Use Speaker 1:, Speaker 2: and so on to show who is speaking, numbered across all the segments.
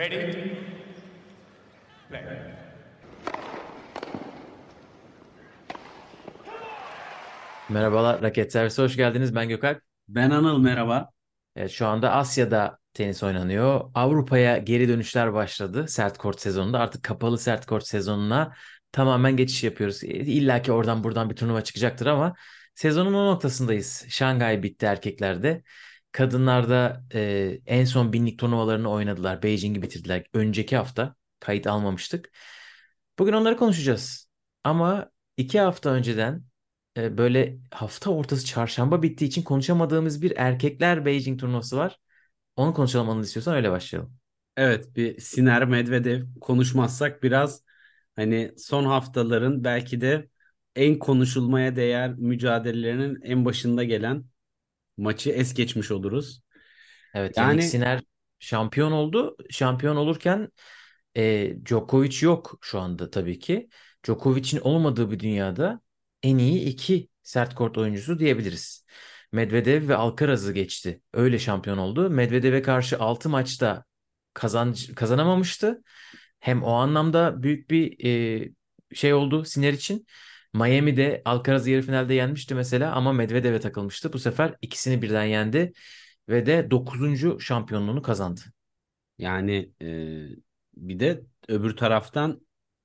Speaker 1: Ready? Play.
Speaker 2: Merhabalar, Raket Servisi hoş geldiniz. Ben Gökalp.
Speaker 3: Ben Anıl merhaba.
Speaker 2: Evet, şu anda Asya'da tenis oynanıyor. Avrupa'ya geri dönüşler başladı sert kort sezonunda. Artık kapalı sert kort sezonuna tamamen geçiş yapıyoruz. İlla ki oradan buradan bir turnuva çıkacaktır ama sezonun o noktasındayız. Şangay bitti erkeklerde. Kadınlarda e, en son binlik turnuvalarını oynadılar. Beijing'i bitirdiler. Önceki hafta kayıt almamıştık. Bugün onları konuşacağız. Ama iki hafta önceden e, böyle hafta ortası çarşamba bittiği için konuşamadığımız bir erkekler Beijing turnuvası var. Onu konuşalım Anıl istiyorsan öyle başlayalım.
Speaker 3: Evet bir Siner Medvedev konuşmazsak biraz hani son haftaların belki de en konuşulmaya değer mücadelelerinin en başında gelen maçı es geçmiş oluruz.
Speaker 2: Evet
Speaker 3: Yani
Speaker 2: Yannick Sinner şampiyon oldu. Şampiyon olurken e, Djokovic yok şu anda tabii ki. Djokovic'in olmadığı bir dünyada en iyi iki sert kort oyuncusu diyebiliriz. Medvedev ve Alcaraz'ı geçti. Öyle şampiyon oldu. Medvedev'e karşı 6 maçta kazan kazanamamıştı. Hem o anlamda büyük bir e, şey oldu Sinner için. Miami'de Alcaraz'ı yarı finalde yenmişti mesela ama Medvedev'e takılmıştı. Bu sefer ikisini birden yendi ve de 9. şampiyonluğunu kazandı.
Speaker 3: yani e, bir de öbür taraftan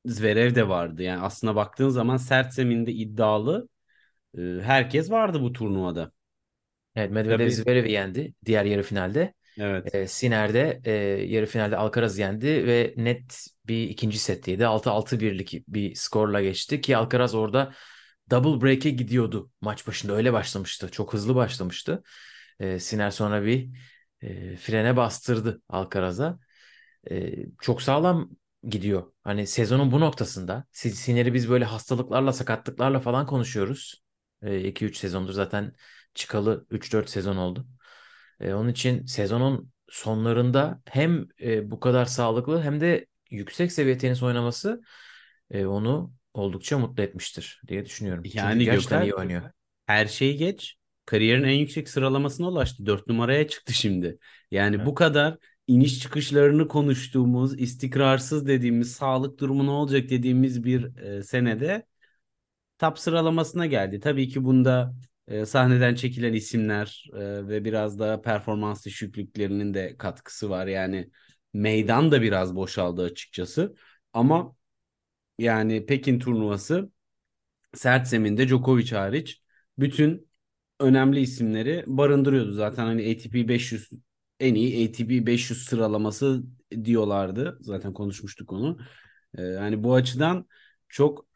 Speaker 3: Zverev de vardı. Yani aslına baktığın zaman sert zeminde iddialı e, herkes vardı bu turnuvada.
Speaker 2: Evet Medvedev
Speaker 3: Tabii
Speaker 2: Zverev'i yendi diğer yarı finalde.
Speaker 3: Evet.
Speaker 2: E, Sinner de e, yarı finalde Alcaraz'ı yendi ve net bir ikinci setteydi. 6-6 birlik bir skorla geçti ki Alcaraz orada double break'e gidiyordu maç başında. Öyle başlamıştı. Çok hızlı başlamıştı. E, Sinner sonra bir e, frene bastırdı Alcaraz'a. E, çok sağlam gidiyor. Hani sezonun bu noktasında siz Sinner'i biz böyle hastalıklarla, sakatlıklarla falan konuşuyoruz. 2-3 sezondur zaten çıkalı 3-4 sezon oldu. E, onun için sezonun sonlarında hem e, bu kadar sağlıklı hem de yüksek seviye tenis oynaması e, onu oldukça mutlu etmiştir diye düşünüyorum. Çünkü
Speaker 3: Yani
Speaker 2: gerçekten iyi
Speaker 3: Gökalp
Speaker 2: oynuyor.
Speaker 3: her şeyi geç. Kariyerin en yüksek sıralamasına ulaştı. Dört numaraya çıktı şimdi. Yani bu kadar iniş çıkışlarını konuştuğumuz, istikrarsız dediğimiz, sağlık durumu ne olacak dediğimiz bir e, senede top sıralamasına geldi. Tabii ki bunda e, sahneden çekilen isimler e, ve biraz da performans düşüklüklerinin de katkısı var. Yani meydan da biraz boşaldı açıkçası. Ama yani Pekin turnuvası sert zeminde Djokovic hariç bütün önemli isimleri barındırıyordu. Zaten hani ATP 500 en iyi ATP 500 sıralaması diyorlardı. Zaten konuşmuştuk onu. Ee, bu açıdan çok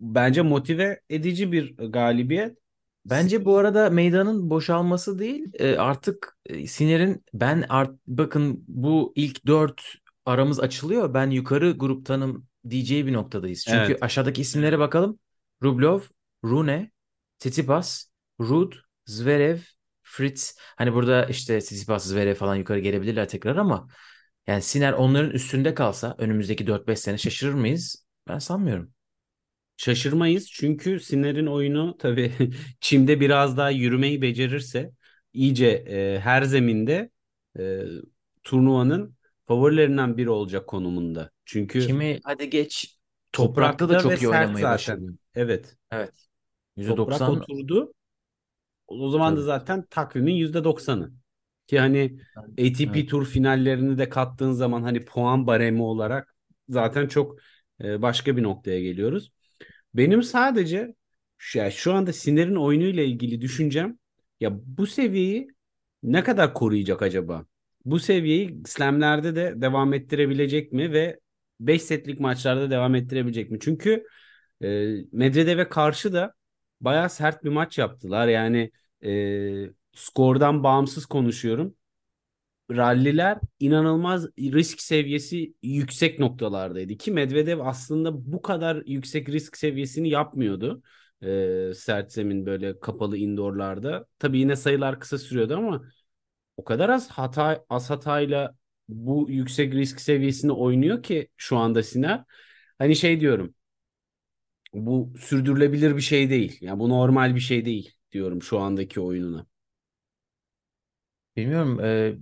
Speaker 3: bence motive edici bir galibiyet.
Speaker 2: Bence bu arada meydanın boşalması değil e, artık e, Sinner'in ben art, bakın bu ilk dört aramız açılıyor. Ben yukarı gruptanım diyeceği bir noktadayız. Çünkü
Speaker 3: Evet.
Speaker 2: aşağıdaki isimlere bakalım. Rublev, Rune, Tsitsipas, Ruud, Zverev, Fritz. Hani burada işte Tsitsipas, Zverev falan yukarı gelebilirler tekrar ama yani Sinner onların üstünde kalsa önümüzdeki 4-5 sene şaşırır mıyız? Ben sanmıyorum.
Speaker 3: Şaşırmayız çünkü Sinner'in oyunu tabii çimde biraz daha yürümeyi becerirse iyice e, her zeminde e, turnuvanın favorilerinden biri olacak konumunda. Çünkü
Speaker 2: Kimi hadi geç toprakta da
Speaker 3: toprakta ve
Speaker 2: çok iyi oynamayı
Speaker 3: zaten.
Speaker 2: başarıyor.
Speaker 3: Evet.
Speaker 2: Evet.
Speaker 3: Toprak
Speaker 2: %90
Speaker 3: oturdu. O zaman da zaten takvimin %90'ı. Ki hani ATP
Speaker 2: Evet.
Speaker 3: tur finallerini de kattığın zaman hani puan baremi olarak zaten çok e, başka bir noktaya geliyoruz. Benim sadece şu, yani şu anda Sinner'in oyunuyla ilgili düşüncem ya bu seviyeyi ne kadar koruyacak acaba? Bu seviyeyi slamlerde de devam ettirebilecek mi ve 5 setlik maçlarda devam ettirebilecek mi? Çünkü e, Medvedev'e karşı da bayağı sert bir maç yaptılar. Yani e, skordan bağımsız konuşuyorum. Ralliler inanılmaz risk seviyesi yüksek noktalardaydı ki Medvedev aslında bu kadar yüksek risk seviyesini yapmıyordu. E, sert zemin böyle kapalı indoorlarda. Tabii yine sayılar kısa sürüyordu ama o kadar az hata az hatayla bu yüksek risk seviyesini oynuyor ki şu anda Siner. Hani şey diyorum bu sürdürülebilir bir şey değil. Yani bu normal bir şey değil diyorum şu andaki oyununa.
Speaker 2: Bilmiyorum. e,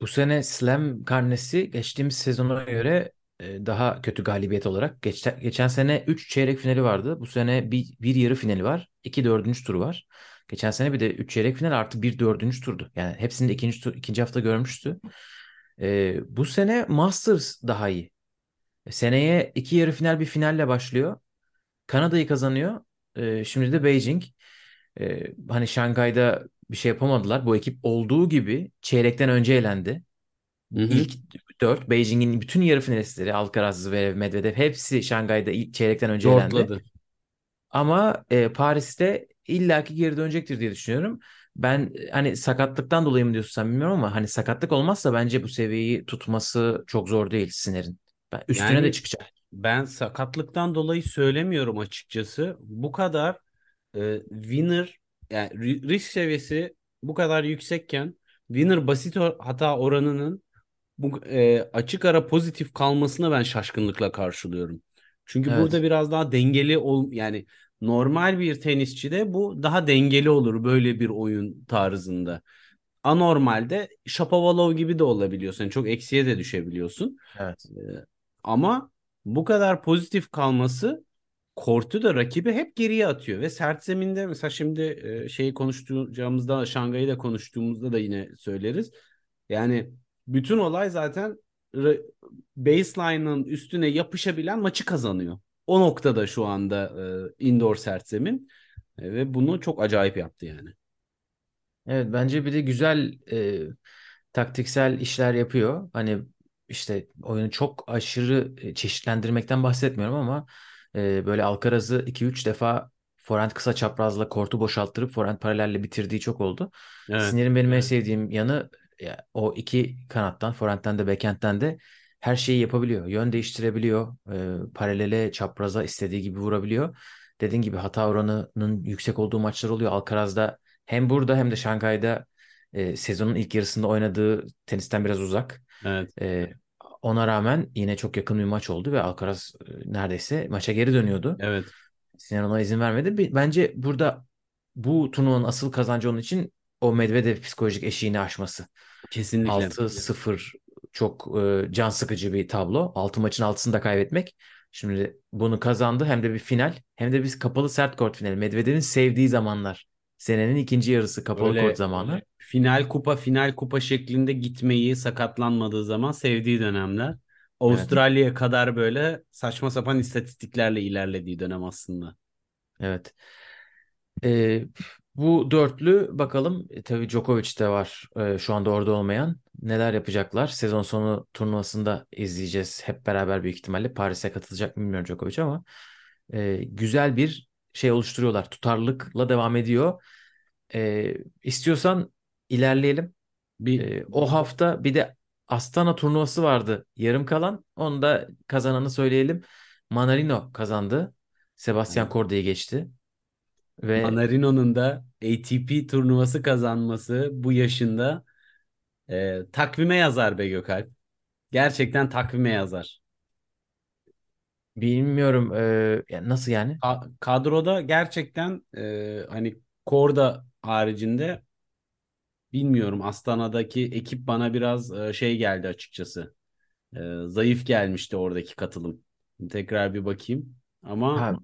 Speaker 2: bu sene Slam karnesi geçtiğimiz sezona göre e, daha kötü galibiyet olarak. Geçen, geçen sene 3 çeyrek finali vardı. Bu sene bir, bir yarı finali var. 2 dördüncü turu var. Geçen sene bir de 3 çeyrek final artı bir dördüncü turdu. Yani hepsini de ikinci, tur, ikinci hafta görmüştü. E, bu sene Masters daha iyi. Seneye iki yarı final bir finalle başlıyor. Kanada'yı kazanıyor. E, şimdi de Beijing. E, hani Şangay'da bir şey yapamadılar. Bu ekip olduğu gibi çeyrekten önce elendi.
Speaker 3: Hı hı.
Speaker 2: İlk dört Beijing'in bütün yarı finalistleri Alcaraz ve Medvedev hepsi Şangay'da ilk çeyrekten önce elendi.
Speaker 3: Zortladı.
Speaker 2: Ama e, Paris'te illaki geri dönecektir diye düşünüyorum. Ben hani sakatlıktan dolayı mı diyorsun sen bilmiyorum ama hani sakatlık olmazsa bence bu seviyeyi tutması çok zor değil Sinner'in. Ben üstüne de
Speaker 3: Yani
Speaker 2: çıkacak.
Speaker 3: ben sakatlıktan dolayı söylemiyorum açıkçası. Bu kadar e, winner yani ri- risk seviyesi bu kadar yüksekken winner basit hata oranının bu e, açık ara pozitif kalmasına ben şaşkınlıkla karşılıyorum. Çünkü burada
Speaker 2: Evet.
Speaker 3: biraz daha dengeli ol yani normal bir tenisçide bu daha dengeli olur böyle bir oyun tarzında. Anormalde Shapovalov gibi de olabiliyorsun. çok eksiye de düşebiliyorsun.
Speaker 2: Evet.
Speaker 3: Ee, ama bu kadar pozitif kalması kortu da rakibi hep geriye atıyor ve sert zeminde mesela şimdi e, şeyi konuşacağımızda Şangay'ı da konuştuğumuzda da yine söyleriz. Yani bütün olay zaten baseline'ın üstüne yapışabilen maçı kazanıyor. O noktada şu anda e, indoor sert zemin E, ve bunu çok acayip yaptı yani.
Speaker 2: Evet bence bir de güzel e, taktiksel işler yapıyor. Hani işte oyunu çok aşırı e, çeşitlendirmekten bahsetmiyorum ama e, böyle Alcaraz'ı 2-3 defa forehand kısa çaprazla kortu boşalttırıp forehand paralelle bitirdiği çok oldu.
Speaker 3: Evet.
Speaker 2: Sinir'in benim en
Speaker 3: Evet.
Speaker 2: sevdiğim yanı ya, o iki kanattan forehand'den de backhand'den de her şeyi yapabiliyor. Yön değiştirebiliyor. E, paralele çapraza istediği gibi vurabiliyor. Dediğin gibi hata oranının yüksek olduğu maçlar oluyor. Alcaraz'da hem burada hem de Şangay'da e, sezonun ilk yarısında oynadığı tenisten biraz uzak.
Speaker 3: Evet.
Speaker 2: E, ona rağmen yine çok yakın bir maç oldu ve Alcaraz e, neredeyse maça geri dönüyordu.
Speaker 3: Evet.
Speaker 2: Sinner ona izin vermedi. Bence burada bu turnuvanın asıl kazancı onun için o Medvedev psikolojik eşiğini aşması.
Speaker 3: Kesinlikle.
Speaker 2: 6-0 çok e, can sıkıcı bir tablo. 6 maçın 6'sını da kaybetmek. Şimdi bunu kazandı hem de bir final hem de biz kapalı sert kort finali. Medvedev'in sevdiği zamanlar. Senenin ikinci yarısı kapalı
Speaker 3: Öyle-
Speaker 2: kort zamanı.
Speaker 3: öyle final kupa final kupa şeklinde gitmeyi sakatlanmadığı zaman sevdiği dönemler. Avustralya'ya kadar böyle saçma sapan istatistiklerle ilerlediği dönem aslında.
Speaker 2: Evet. Ee, bu dörtlü bakalım. E, tabii Djokovic de var e, şu anda orada olmayan. Neler yapacaklar? Sezon sonu turnuvasında izleyeceğiz hep beraber büyük ihtimalle. Paris'e katılacak bilmiyorum Djokovic ama e, güzel bir şey oluşturuyorlar. Tutarlılıkla devam ediyor. E, istiyorsan ilerleyelim.
Speaker 3: Bir
Speaker 2: E, o hafta bir de Astana turnuvası vardı yarım kalan. Onu da kazananı söyleyelim. Manarino kazandı. Sebastian Corde'yi geçti. Ve
Speaker 3: Manarino'nun da ATP turnuvası kazanması bu yaşında e, takvime yazar be Gökalp. Gerçekten takvime yazar.
Speaker 2: Bilmiyorum e, ya nasıl yani?
Speaker 3: Ka- kadroda gerçekten e, hani Korda haricinde bilmiyorum Astana'daki ekip bana biraz e, şey geldi açıkçası. E, zayıf gelmişti oradaki katılım. Tekrar bir bakayım. Ama
Speaker 2: Ha,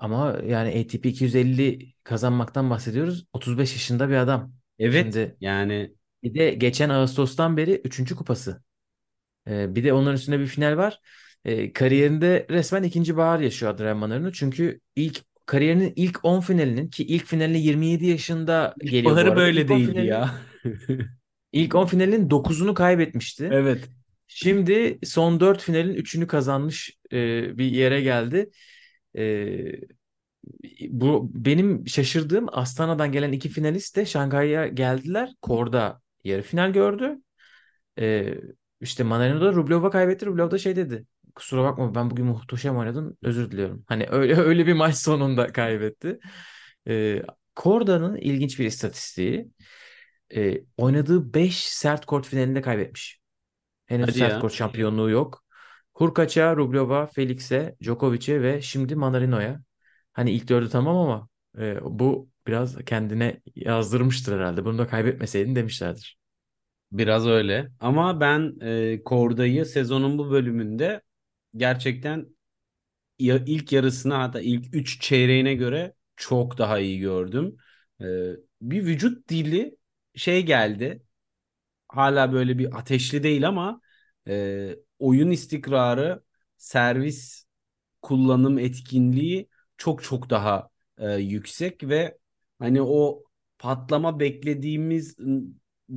Speaker 2: ama yani ATP 250 kazanmaktan bahsediyoruz. 35 yaşında bir adam.
Speaker 3: evet
Speaker 2: Şimdi
Speaker 3: yani
Speaker 2: bir de geçen Ağustos'tan beri 3. kupası. E, bir de onların üstünde bir final var. E, kariyerinde resmen ikinci bahar yaşıyor Adrian Manarino. Çünkü ilk kariyerinin ilk 10 finalinin ki ilk finaline 27 yaşında geliyor
Speaker 3: baharı böyle
Speaker 2: İlk 10
Speaker 3: değildi
Speaker 2: finalinin-
Speaker 3: ya.
Speaker 2: İlk 10 finalin 9'unu kaybetmişti.
Speaker 3: Evet.
Speaker 2: Şimdi son 4 finalin 3'ünü kazanmış e, bir yere geldi. E, bu benim şaşırdığım Astana'dan gelen iki finalist de Şangay'a geldiler. Korda yarı final gördü. E, işte Manarino da Rublev'a kaybetti. Rublev da şey dedi. Kusura bakma ben bugün muhteşem oynadım. Özür diliyorum. Hani öyle öyle bir maç sonunda kaybetti. E, Korda'nın ilginç bir istatistiği. E, oynadığı 5 sert kort finalinde kaybetmiş. Henüz
Speaker 3: Hadi
Speaker 2: sert
Speaker 3: ya.
Speaker 2: kort şampiyonluğu yok. Hurkaç'a, Rublev'a, Felix'e, Djokovic'e ve şimdi Manarino'ya. Hani ilk dördü tamam ama e, bu biraz kendine yazdırmıştır herhalde. Bunu da kaybetmeseydin demişlerdir.
Speaker 3: Biraz öyle. Ama ben e, Korda'yı sezonun bu bölümünde gerçekten ya, ilk yarısına hatta ilk 3 çeyreğine göre çok daha iyi gördüm. E, bir vücut dili şey geldi. Hala böyle bir ateşli değil ama e, oyun istikrarı, servis kullanım etkinliği çok çok daha e, yüksek ve hani o patlama beklediğimiz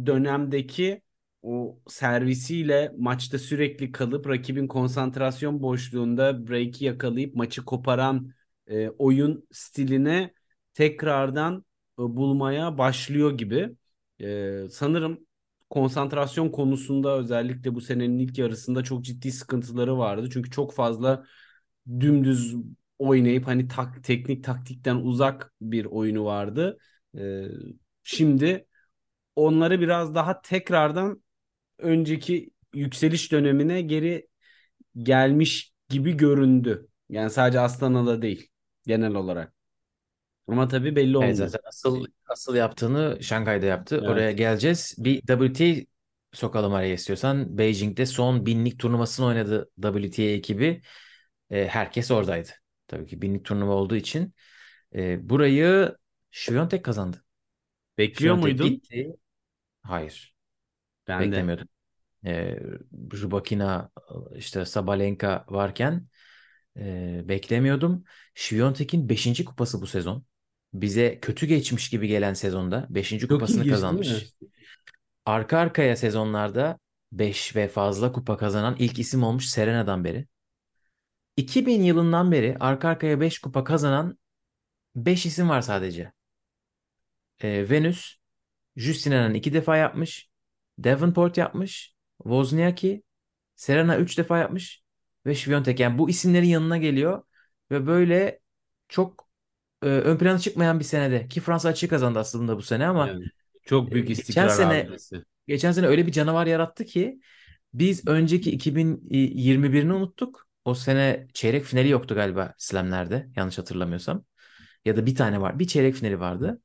Speaker 3: dönemdeki o servisiyle maçta sürekli kalıp rakibin konsantrasyon boşluğunda break'i yakalayıp maçı koparan e, oyun stiline tekrardan e, bulmaya başlıyor gibi. E, sanırım konsantrasyon konusunda özellikle bu senenin ilk yarısında çok ciddi sıkıntıları vardı. Çünkü çok fazla dümdüz oynayıp hani tak, teknik taktikten uzak bir oyunu vardı. Ee, şimdi onları biraz daha tekrardan önceki yükseliş dönemine geri gelmiş gibi göründü. Yani sadece Astana'da değil genel olarak. Ama tabii belli olmuyor.
Speaker 2: Evet zaten asıl asıl yaptığını Şangay'da yaptı.
Speaker 3: Evet.
Speaker 2: Oraya geleceğiz. Bir WTA sokalım araya istiyorsan. Beijing'de son binlik turnuvasını oynadı WTA ekibi. E, herkes oradaydı. Tabii ki binlik turnuva olduğu için. E, burayı Świątek kazandı.
Speaker 3: Bekliyor
Speaker 2: Świątek
Speaker 3: muydun?
Speaker 2: gitti. Hayır.
Speaker 3: Ben de.
Speaker 2: Beklemiyordum. E, Rybakina işte Sabalenka varken e, beklemiyordum. Świątek'in 5. kupası bu sezon. Bize kötü geçmiş gibi gelen sezonda 5.
Speaker 3: Çok
Speaker 2: kupasını kazanmış. Arka arkaya sezonlarda 5 ve fazla kupa kazanan ilk isim olmuş Serena'dan beri. 2000 yılından beri arka arkaya 5 kupa kazanan 5 isim var sadece. Ee, Venus, Justina'nın 2 defa yapmış. Davenport yapmış. Wozniacki, Serena 3 defa yapmış. Ve Świątek. Yani bu isimlerin yanına geliyor. Ve böyle çok e, ön plana çıkmayan bir senede. Ki Fransa açığı kazandı aslında bu sene ama
Speaker 3: Yani çok büyük
Speaker 2: e, geçen
Speaker 3: istikrar
Speaker 2: sene
Speaker 3: abidesi.
Speaker 2: geçen sene öyle bir canavar yarattı ki biz önceki 2021'ini unuttuk. O sene çeyrek finali yoktu galiba Slam'lerde yanlış hatırlamıyorsam. Ya da bir tane var. Bir çeyrek finali vardı.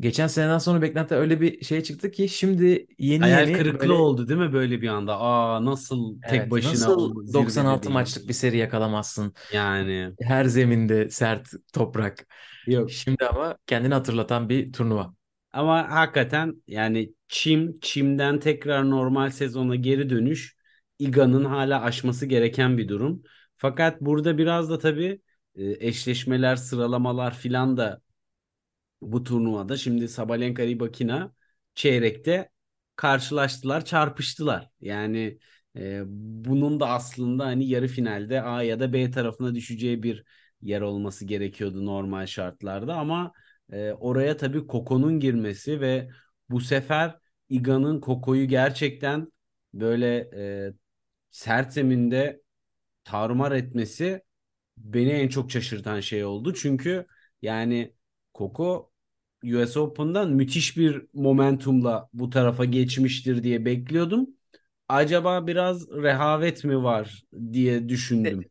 Speaker 2: Geçen seneden sonra beklenti öyle bir şey çıktı ki şimdi yeni
Speaker 3: Hayal
Speaker 2: yeni
Speaker 3: kırıklığı
Speaker 2: böyle
Speaker 3: oldu değil mi böyle bir anda? Aa nasıl tek
Speaker 2: evet
Speaker 3: başına
Speaker 2: nasıl
Speaker 3: o zirvede
Speaker 2: 96
Speaker 3: değil?
Speaker 2: maçlık bir seri yakalamazsın.
Speaker 3: Yani
Speaker 2: Her zeminde sert toprak.
Speaker 3: yok.
Speaker 2: Şimdi ama kendini hatırlatan bir turnuva.
Speaker 3: Ama hakikaten yani çim, çimden tekrar normal sezona geri dönüş Iga'nın hala aşması gereken bir durum. Fakat burada biraz da tabii e, eşleşmeler, sıralamalar filan da bu turnuvada. Şimdi Sabalenka Rybakina çeyrekte karşılaştılar, çarpıştılar. Yani e, bunun da aslında hani yarı finalde A ya da B tarafına düşeceği bir yer olması gerekiyordu normal şartlarda ama e, oraya tabii Koko'nun girmesi ve bu sefer Iga'nın Koko'yu gerçekten böyle e, sert zeminde tarumar etmesi beni en çok şaşırtan şey oldu. Çünkü yani Koko US Open'dan müthiş bir momentumla bu tarafa geçmiştir diye bekliyordum. Acaba biraz rehavet mi var diye düşündüm.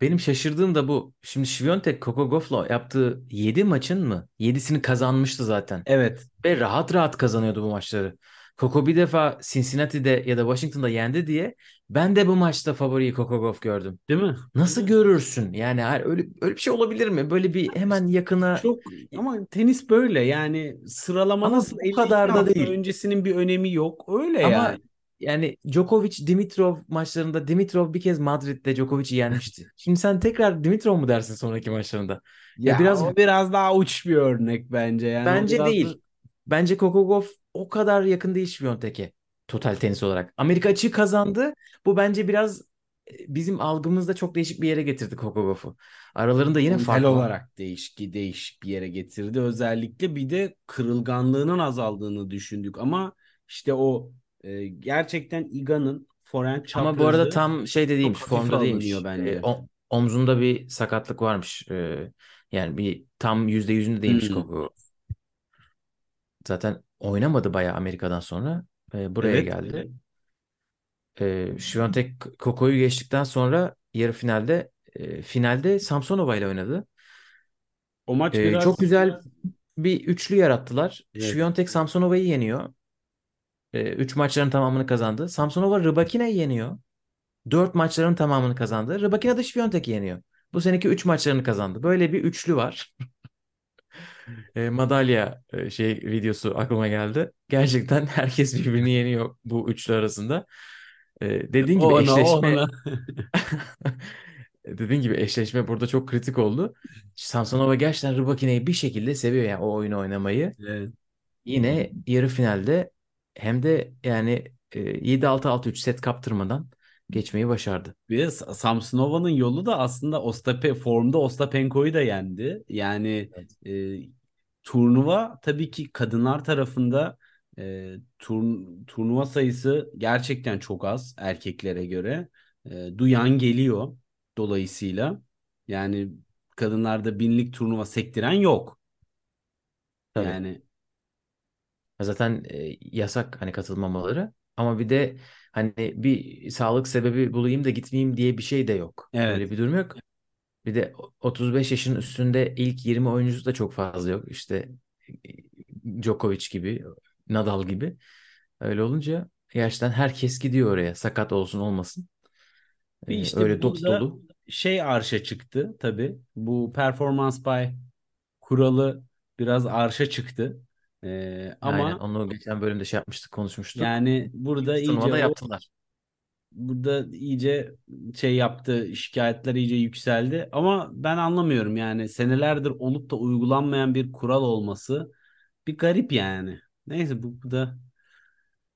Speaker 2: Benim şaşırdığım da bu. Şimdi Świątek Coco Gauff'la yaptığı 7 maçın mı? 7'sini kazanmıştı zaten.
Speaker 3: Evet.
Speaker 2: Ve rahat rahat kazanıyordu bu maçları. Coco bir defa Cincinnati'de ya da Washington'da yendi diye ben de bu maçta favoriyi Gauff gördüm.
Speaker 3: Değil mi?
Speaker 2: Nasıl görürsün? Yani öyle öyle bir şey olabilir mi? Böyle bir hemen yakına
Speaker 3: Çok ama tenis böyle yani sıralama
Speaker 2: Ama
Speaker 3: nasıl
Speaker 2: bu
Speaker 3: 52
Speaker 2: kadar da değil.
Speaker 3: öncesinin bir önemi yok. Öyle
Speaker 2: ama
Speaker 3: yani.
Speaker 2: yani Djokovic Dimitrov maçlarında Dimitrov bir kez Madrid'de Djokovic'i yenmişti. Şimdi sen tekrar Dimitrov mu dersin sonraki maçlarında? Ya
Speaker 3: Ya
Speaker 2: biraz
Speaker 3: o biraz daha uç bir örnek bence yani.
Speaker 2: Bence
Speaker 3: biraz da-
Speaker 2: değil. Bence Gauff o kadar yakın değil Świątek'e total tenis olarak. Amerika açığı kazandı. Bu bence biraz e, bizim algımızda çok değişik bir yere getirdi Coco Gauff'u. Aralarında yine
Speaker 3: mental
Speaker 2: fark var.
Speaker 3: olarak değişik değişik bir yere getirdi. Özellikle bir de kırılganlığının azaldığını düşündük ama işte o e, gerçekten Iga'nın forehand
Speaker 2: Ama bu arada
Speaker 3: çaprazı
Speaker 2: tam şey de değilmiş, formda değilmiş.
Speaker 3: bence.
Speaker 2: E, o- omzunda bir sakatlık varmış. E, yani bir tam yüzde yüzünde değilmiş
Speaker 3: Hmm.
Speaker 2: Coco. Zaten oynamadı bayağı Amerika'dan sonra. E, buraya
Speaker 3: Evet.
Speaker 2: geldi. E, Coco'yu geçtikten sonra yarı finalde e, finalde Samsonova ile oynadı.
Speaker 3: O maç
Speaker 2: E,
Speaker 3: biraz
Speaker 2: çok güzel bir üçlü yarattılar.
Speaker 3: Evet.
Speaker 2: Samsonova'yı yeniyor. 3 maçların tamamını kazandı. Samsonova Rybakina'yı yeniyor. 4 maçların tamamını kazandı. Rybakina da Świątek'i yeniyor. Bu seneki 3 maçlarını kazandı. Böyle bir üçlü var. e, madalya e, şey videosu aklıma geldi. Gerçekten herkes birbirini yeniyor bu üçlü arasında. E, dediğin gibi
Speaker 3: Ona
Speaker 2: eşleşme
Speaker 3: ona.
Speaker 2: dediğin gibi eşleşme burada çok kritik oldu. Samsonova gerçekten Rybakina'yı bir şekilde seviyor yani o oyunu oynamayı.
Speaker 3: Evet.
Speaker 2: Yine yarı finalde hem de yani e, 7-6-6-3 set kaptırmadan geçmeyi başardı.
Speaker 3: Bir de Sa- Samsonova'nın yolu da aslında Ostape formda Ostapenko'yu da yendi. Yani
Speaker 2: Evet.
Speaker 3: e, turnuva tabii ki kadınlar tarafında e, turn- turnuva sayısı gerçekten çok az erkeklere göre. E, duyan geliyor dolayısıyla. Yani kadınlarda binlik turnuva sektiren yok.
Speaker 2: Tabii.
Speaker 3: Yani
Speaker 2: Zaten e, yasak hani katılmamaları ama bir de hani bir sağlık sebebi bulayım da gitmeyeyim diye bir şey de yok.
Speaker 3: Evet.
Speaker 2: Öyle bir durum yok. Bir de 35 yaşın üstünde ilk 20 oyuncusu da çok fazla yok. İşte e, Djokovic gibi, Nadal gibi. Öyle olunca gerçekten herkes gidiyor oraya. Sakat olsun olmasın.
Speaker 3: bir
Speaker 2: E,
Speaker 3: işte
Speaker 2: öyle dop dolu.
Speaker 3: şey arşa çıktı tabii. Bu performance by kuralı biraz arşa çıktı. Ee,
Speaker 2: Aynen
Speaker 3: ama
Speaker 2: onu geçen bölümde şey yapmıştık, konuşmuştuk.
Speaker 3: yani burada iyice o
Speaker 2: yaptılar.
Speaker 3: burada iyice şey yaptı, şikayetler iyice yükseldi. Ama ben anlamıyorum yani senelerdir olup da uygulanmayan bir kural olması bir garip yani. Neyse bu, bu da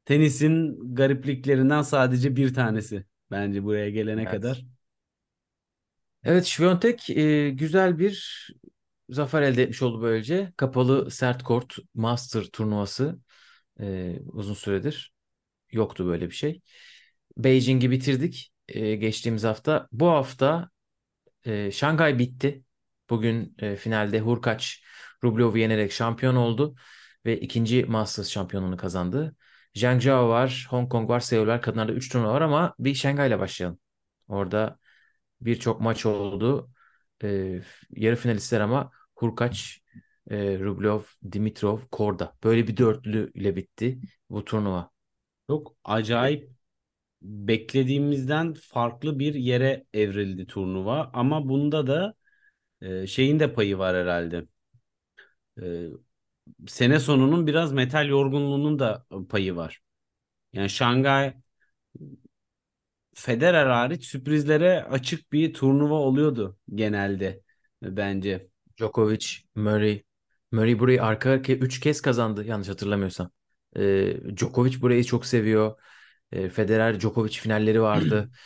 Speaker 3: tenisin garipliklerinden sadece bir tanesi bence buraya gelene
Speaker 2: Evet.
Speaker 3: kadar.
Speaker 2: Evet, Świątek e, güzel bir zafer elde etmiş oldu böylece. Kapalı sert kort Master turnuvası e, uzun süredir yoktu böyle bir şey. Beijing'i bitirdik e, geçtiğimiz hafta. Bu hafta e, Şangay bitti. Bugün e, finalde Hurkaç Rublev'u yenerek şampiyon oldu ve ikinci Masters şampiyonluğunu kazandı. Zhangzhou var, Hong Kong var, Seul var. Kadınlarda 3 turnuva var ama bir Şangay'la başlayalım. Orada birçok maç oldu. E, yarı finalistler ama Hurkaç, e, Rublev, Dimitrov, Korda. Böyle bir dörtlü ile bitti bu turnuva.
Speaker 3: Çok acayip beklediğimizden farklı bir yere evrildi turnuva ama bunda da e, şeyin de payı var herhalde. E, sene sonunun biraz metal yorgunluğunun da payı var. Yani Şangay Federer hariç sürprizlere açık bir turnuva oluyordu genelde bence.
Speaker 2: Djokovic, Murray. Murray burayı arka arkaya 3 kez kazandı yanlış hatırlamıyorsam. E, Djokovic burayı çok seviyor. E, Federer Djokovic finalleri vardı.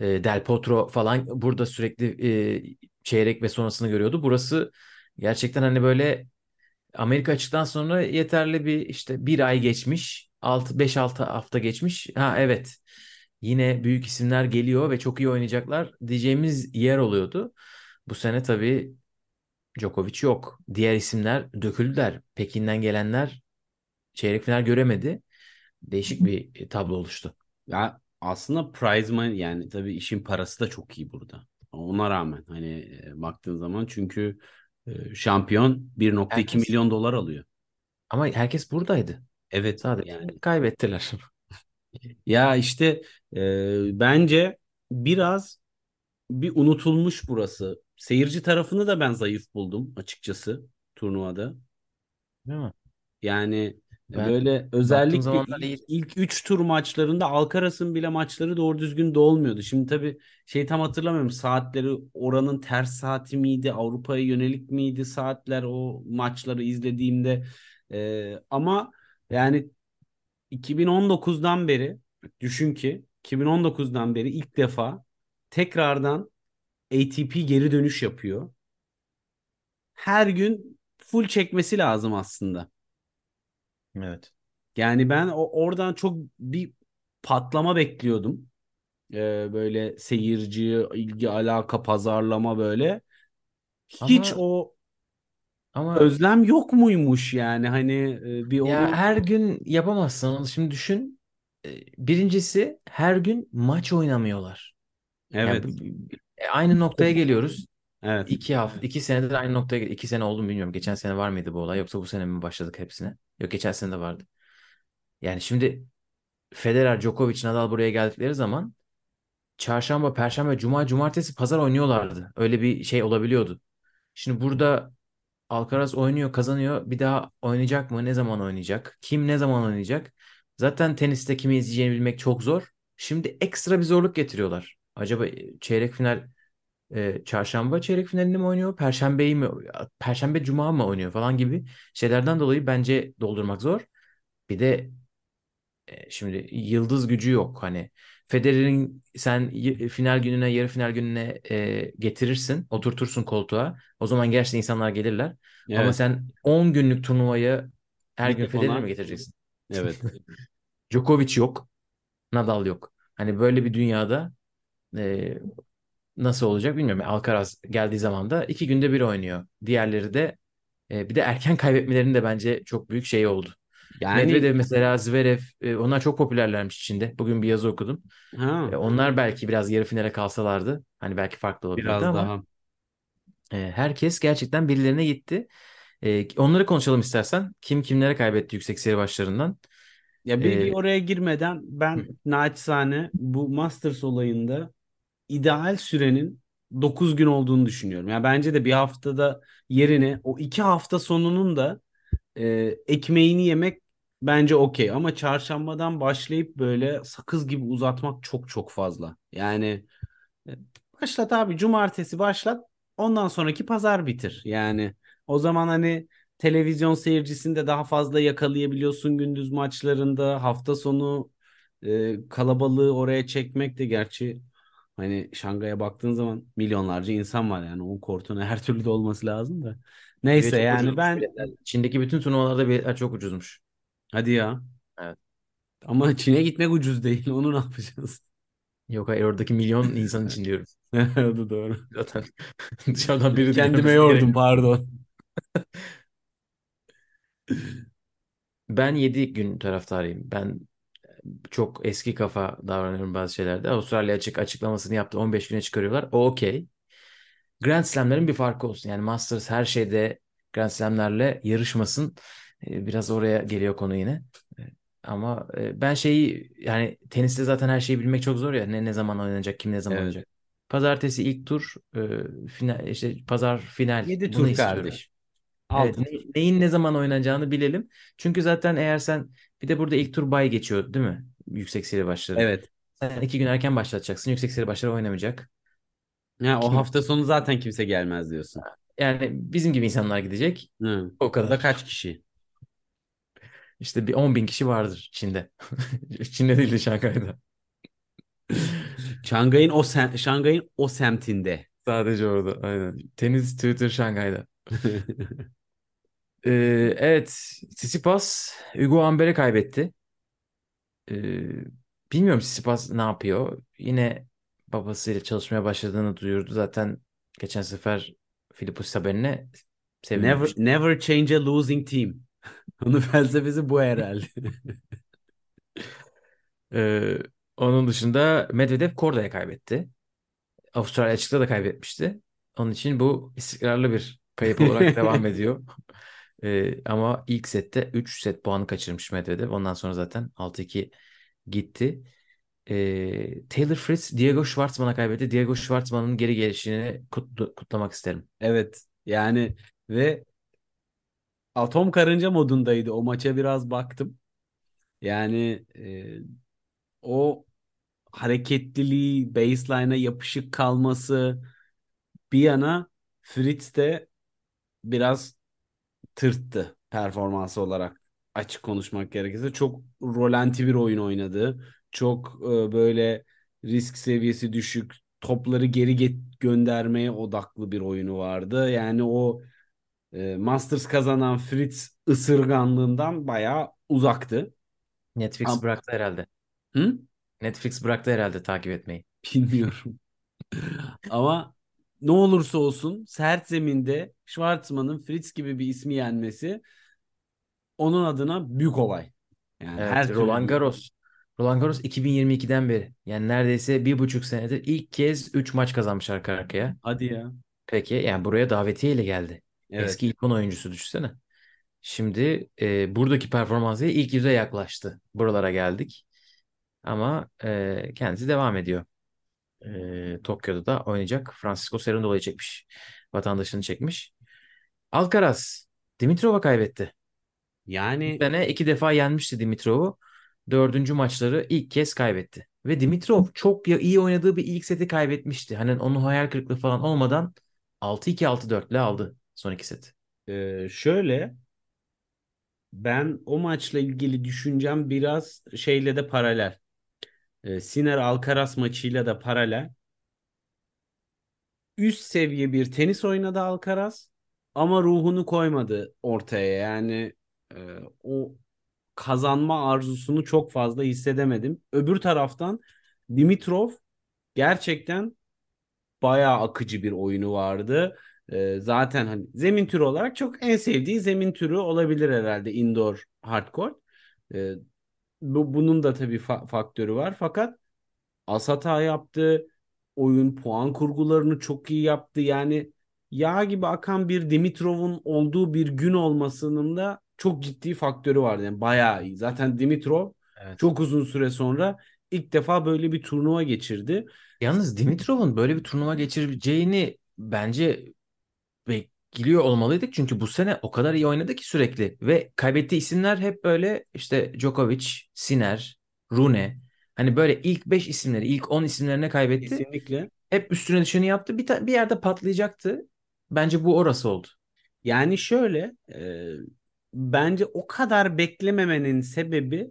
Speaker 2: E, Del Potro falan burada sürekli e, çeyrek ve sonrasını görüyordu. Burası gerçekten hani böyle Amerika açıktan sonra yeterli bir işte bir ay geçmiş. 6 5-6 hafta geçmiş. Ha evet. Yine büyük isimler geliyor ve çok iyi oynayacaklar diyeceğimiz yer oluyordu. Bu sene tabii Djokovic yok. Diğer isimler döküldüler. Pekin'den gelenler çeyrek final göremedi. Değişik bir e, tablo oluştu.
Speaker 3: Ya aslında prize money yani tabii işin parası da çok iyi burada. Ona rağmen hani e, baktığın zaman çünkü e, şampiyon 1.2
Speaker 2: Herkes.
Speaker 3: milyon dolar alıyor.
Speaker 2: Ama herkes buradaydı.
Speaker 3: Evet
Speaker 2: Sadece
Speaker 3: yani
Speaker 2: kaybettiler.
Speaker 3: ya işte e, bence biraz bir unutulmuş burası. Seyirci tarafını da ben zayıf buldum açıkçası turnuvada.
Speaker 2: Değil mi?
Speaker 3: Yani
Speaker 2: Ben
Speaker 3: böyle özellikle ilk,
Speaker 2: iyi.
Speaker 3: ilk 3 tur maçlarında Alcaraz'ın bile maçları doğru düzgün de olmuyordu. Şimdi tabii şey tam hatırlamıyorum saatleri oranın ters saati miydi Avrupa'ya yönelik miydi saatler o maçları izlediğimde Ee, ama yani 2019'dan beri düşün ki 2019'dan beri ilk defa tekrardan ATP geri dönüş yapıyor. Her gün full çekmesi lazım aslında.
Speaker 2: Evet.
Speaker 3: Yani ben o, oradan çok bir patlama bekliyordum. Ee, böyle seyirci, ilgi, alaka, pazarlama böyle. Hiç
Speaker 2: Ama
Speaker 3: o
Speaker 2: ama
Speaker 3: özlem yok muymuş yani hani e, bir
Speaker 2: ya
Speaker 3: onu
Speaker 2: her gün yapamazsın onu. Şimdi düşün. E, Birincisi her gün maç oynamıyorlar. Yani
Speaker 3: evet
Speaker 2: bu- e, aynı noktaya geliyoruz.
Speaker 3: evet
Speaker 2: İki hafta, iki senedir aynı noktaya gel- iki sene oldu mu bilmiyorum. Geçen sene var mıydı bu olay yoksa bu sene mi başladık hepsine? Yok geçen sene de vardı. Yani şimdi Federer, Djokovic, Nadal buraya geldikleri zaman çarşamba, perşembe, cuma, cumartesi, pazar oynuyorlardı. Öyle bir şey olabiliyordu. Şimdi burada Alcaraz oynuyor, kazanıyor. Bir daha oynayacak mı? Ne zaman oynayacak? Kim ne zaman oynayacak? Zaten teniste kimi izleyeceğini bilmek çok zor. Şimdi ekstra bir zorluk getiriyorlar. Acaba çeyrek final e, çarşamba çeyrek finalini mi oynuyor? Perşembeyi mi? Perşembe cuma mı oynuyor falan gibi şeylerden dolayı bence doldurmak zor. Bir de e, şimdi yıldız gücü yok. Hani Federer'in sen final gününe, yarı final gününe e, getirirsin, oturtursun koltuğa. O zaman gerçekten insanlar gelirler. Ama
Speaker 3: Evet.
Speaker 2: sen 10 günlük turnuvayı her
Speaker 3: Bir
Speaker 2: gün Federer'i mi getireceksin?
Speaker 3: Evet.
Speaker 2: Djokovic yok, Nadal yok. Hani böyle bir dünyada e, nasıl olacak bilmiyorum. Alcaraz geldiği zaman da iki günde bir oynuyor. Diğerleri de e, bir de erken kaybetmelerinin de bence çok büyük şey oldu.
Speaker 3: Yani
Speaker 2: Medvedev mesela Zverev e, onlar çok popülerlermiş Çin'de. Bugün bir yazı okudum.
Speaker 3: ha,
Speaker 2: E, onlar belki biraz yarı finale kalsalardı hani belki farklı olabilirdi
Speaker 3: biraz
Speaker 2: ama
Speaker 3: daha.
Speaker 2: e, herkes gerçekten birilerine gitti. E, onları konuşalım istersen. Kim kimlere kaybetti yüksek seri başlarından?
Speaker 3: Ya bir,
Speaker 2: Ee,
Speaker 3: oraya girmeden ben naçizane bu Masters olayında ideal sürenin 9 gün olduğunu düşünüyorum. Yani bence de bir haftada yerine o iki hafta sonunun da e, ekmeğini yemek bence okey. Ama çarşambadan başlayıp böyle sakız gibi uzatmak çok çok fazla. Yani e, başlat abi cumartesi başlat ondan sonraki pazar bitir. Yani o zaman hani televizyon seyircisini de daha fazla yakalayabiliyorsun gündüz maçlarında. Hafta sonu e, kalabalığı oraya çekmek de gerçi hani Şangay'a baktığın zaman milyonlarca insan var yani o kortun her türlü de olması lazım da. Neyse
Speaker 2: çok
Speaker 3: yani ben
Speaker 2: biletler. Çin'deki bütün turnuvalarda biletler çok ucuzmuş.
Speaker 3: hadi ya.
Speaker 2: Evet.
Speaker 3: Ama Çin'e gitmek ucuz değil. Onu ne yapacağız?
Speaker 2: Yok hayır oradaki milyon insan için diyorum.
Speaker 3: O doğru.
Speaker 2: Zaten dışarıdan biri
Speaker 3: Kendime yordum
Speaker 2: gerek.
Speaker 3: pardon.
Speaker 2: Ben 7 gün taraftarıyım. Ben çok eski kafa davranıyorum bazı şeylerde. Avustralya açık açıklamasını yaptı. 15 güne çıkarıyorlar. O okey. Grand Slam'lerin bir farkı olsun. Yani Masters her şeyde Grand Slam'lerle yarışmasın. Ee, Biraz oraya geliyor konu yine. Ee, Ama e, ben şeyi yani teniste zaten her şeyi bilmek çok zor ya. Ne ne zaman oynanacak, kim ne zaman
Speaker 3: Evet.
Speaker 2: oynayacak. Pazartesi ilk tur, e, final işte pazar final.
Speaker 3: 7
Speaker 2: Bunu
Speaker 3: tur
Speaker 2: istiyorum.
Speaker 3: kardeş.
Speaker 2: Evet,
Speaker 3: 6
Speaker 2: ne- neyin ne zaman oynanacağını bilelim. Çünkü zaten eğer sen bir de burada ilk tur bay geçiyor, değil mi? Yüksek seri başları.
Speaker 3: Evet.
Speaker 2: Sen iki gün erken başlatacaksın. Yüksek seri başları oynamayacak.
Speaker 3: Ya o
Speaker 2: Kim?
Speaker 3: hafta sonu zaten kimse gelmez diyorsun.
Speaker 2: Yani bizim gibi insanlar gidecek.
Speaker 3: Hı.
Speaker 2: O
Speaker 3: O da
Speaker 2: kadar.
Speaker 3: kaç kişi?
Speaker 2: İşte bir 10 bin kişi vardır Çin'de. Çin'de değil de Şangay'da.
Speaker 3: Şangay'ın o sem Şangay'ın o semtinde.
Speaker 2: Sadece orada. Aynen. Tenis Twitter Şangay'da. Ee, evet. Tsitsipas Hugo Amber'e kaybetti. Ee, bilmiyorum Tsitsipas ne yapıyor. Yine babasıyla çalışmaya başladığını duyurdu. Zaten geçen sefer Filipos haberine
Speaker 3: Never
Speaker 2: sevinmemişti.
Speaker 3: never change a losing team. Onun felsefesi bu herhalde.
Speaker 2: Ee, onun dışında Medvedev Korda'ya kaybetti. Avustralya açıkta da kaybetmişti. Onun için bu istikrarlı bir kayıp olarak devam ediyor. Ee, ama ilk sette 3 set puanı kaçırmış Medvedev. Ondan sonra zaten 6-2 gitti. Ee, Taylor Fritz Diego Schwartzman'a kaybetti. Diego Schwartzman'ın geri gelişini kutlu- kutlamak isterim.
Speaker 3: Evet. Yani ve atom karınca modundaydı. O maça biraz baktım. Yani e, o hareketliliği, baseline'a yapışık kalması bir yana Fritz de biraz tırttı performansı olarak açık konuşmak gerekirse. Çok rolanti bir oyun oynadı. Çok e, böyle risk seviyesi düşük, topları geri get- göndermeye odaklı bir oyunu vardı. Yani o e, Masters kazanan Fritz ısırganlığından bayağı uzaktı.
Speaker 2: Netflix
Speaker 3: Am-
Speaker 2: bıraktı herhalde.
Speaker 3: Hı?
Speaker 2: Netflix bıraktı herhalde takip etmeyi.
Speaker 3: Bilmiyorum. Ama ne olursa olsun sert zeminde Schwartzman'ın Fritz gibi bir ismi yenmesi onun adına büyük olay. Yani
Speaker 2: Evet,
Speaker 3: her türlü
Speaker 2: Roland
Speaker 3: büyük
Speaker 2: Garros. Roland Garros 2022'den beri. Yani neredeyse bir buçuk senedir ilk kez 3 maç kazanmış arka arkaya.
Speaker 3: Hadi ya.
Speaker 2: Peki yani buraya davetiyeyle geldi.
Speaker 3: Evet.
Speaker 2: Eski 10 oyuncusu düşünsene. Şimdi e, buradaki performansıyla ilk yüze yaklaştı. Buralara geldik. Ama e, kendisi devam ediyor. E, Tokyo'da da oynayacak. Francisco Cerundolo'yu çekmiş. Vatandaşını çekmiş. Alcaraz Dimitrov'a kaybetti. Bu
Speaker 3: Yani
Speaker 2: sene iki defa yenmişti Dimitrov'u. Dördüncü maçları ilk kez kaybetti. Ve Dimitrov çok iyi oynadığı bir ilk seti kaybetmişti. Hani onun hayal kırıklığı falan olmadan 6-2 6-4 ile aldı son iki seti.
Speaker 3: e, şöyle ben o maçla ilgili düşüncem biraz şeyle de paralel. E, Sinner Alcaraz maçıyla da paralel. Üst seviye bir tenis oynadı Alcaraz ama ruhunu koymadı ortaya. Yani e, o kazanma arzusunu çok fazla hissedemedim. Öbür taraftan Dimitrov gerçekten bayağı akıcı bir oyunu vardı. Ee, zaten hani zemin türü olarak çok en sevdiği zemin türü olabilir herhalde indoor hardcore. Ee, bu, bunun da tabii fa- faktörü var. Fakat as hata yaptı. Oyun puan kurgularını çok iyi yaptı. Yani yağ gibi akan bir Dimitrov'un olduğu bir gün olmasının da çok ciddi faktörü vardı. Yani bayağı iyi. Zaten Dimitrov
Speaker 2: Evet.
Speaker 3: çok uzun süre sonra ilk defa böyle bir turnuva geçirdi.
Speaker 2: Yalnız Dimitrov'un böyle bir turnuva geçireceğini bence bekliyor olmalıydık. Çünkü bu sene o kadar iyi oynadı ki sürekli. Ve kaybettiği isimler hep böyle işte Djokovic, Sinner, Rune. Hani böyle ilk 5 isimleri, ilk 10 isimlerine kaybetti.
Speaker 3: Kesinlikle.
Speaker 2: Hep üstüne düşeni yaptı. Bir, ta- bir yerde patlayacaktı. Bence bu orası oldu.
Speaker 3: Yani şöyle e, bence o kadar beklememenin sebebi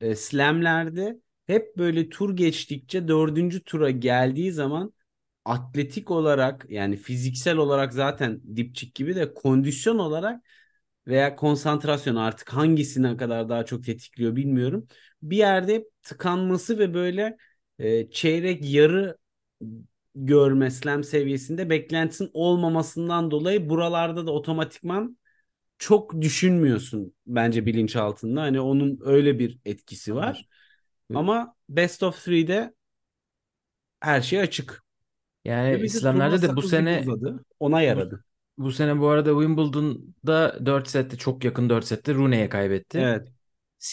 Speaker 3: e, slamlerde hep böyle tur geçtikçe dördüncü tura geldiği zaman atletik olarak yani fiziksel olarak zaten dipçik gibi de kondisyon olarak veya konsantrasyon artık hangisine kadar daha çok tetikliyor bilmiyorum. Bir yerde tıkanması ve böyle e, çeyrek yarı görme slam seviyesinde beklentisinin olmamasından dolayı buralarda da otomatikman çok düşünmüyorsun bence bilinçaltında. Hani onun öyle bir etkisi var. Ama Best of 3'de her şey açık.
Speaker 2: Yani
Speaker 3: Ve
Speaker 2: İslamlarda da bu sene
Speaker 3: uzadı. Ona yaradı.
Speaker 2: bu sene bu arada Wimbledon'da 4 sette çok yakın 4 sette Rune'ye kaybetti.
Speaker 3: Evet.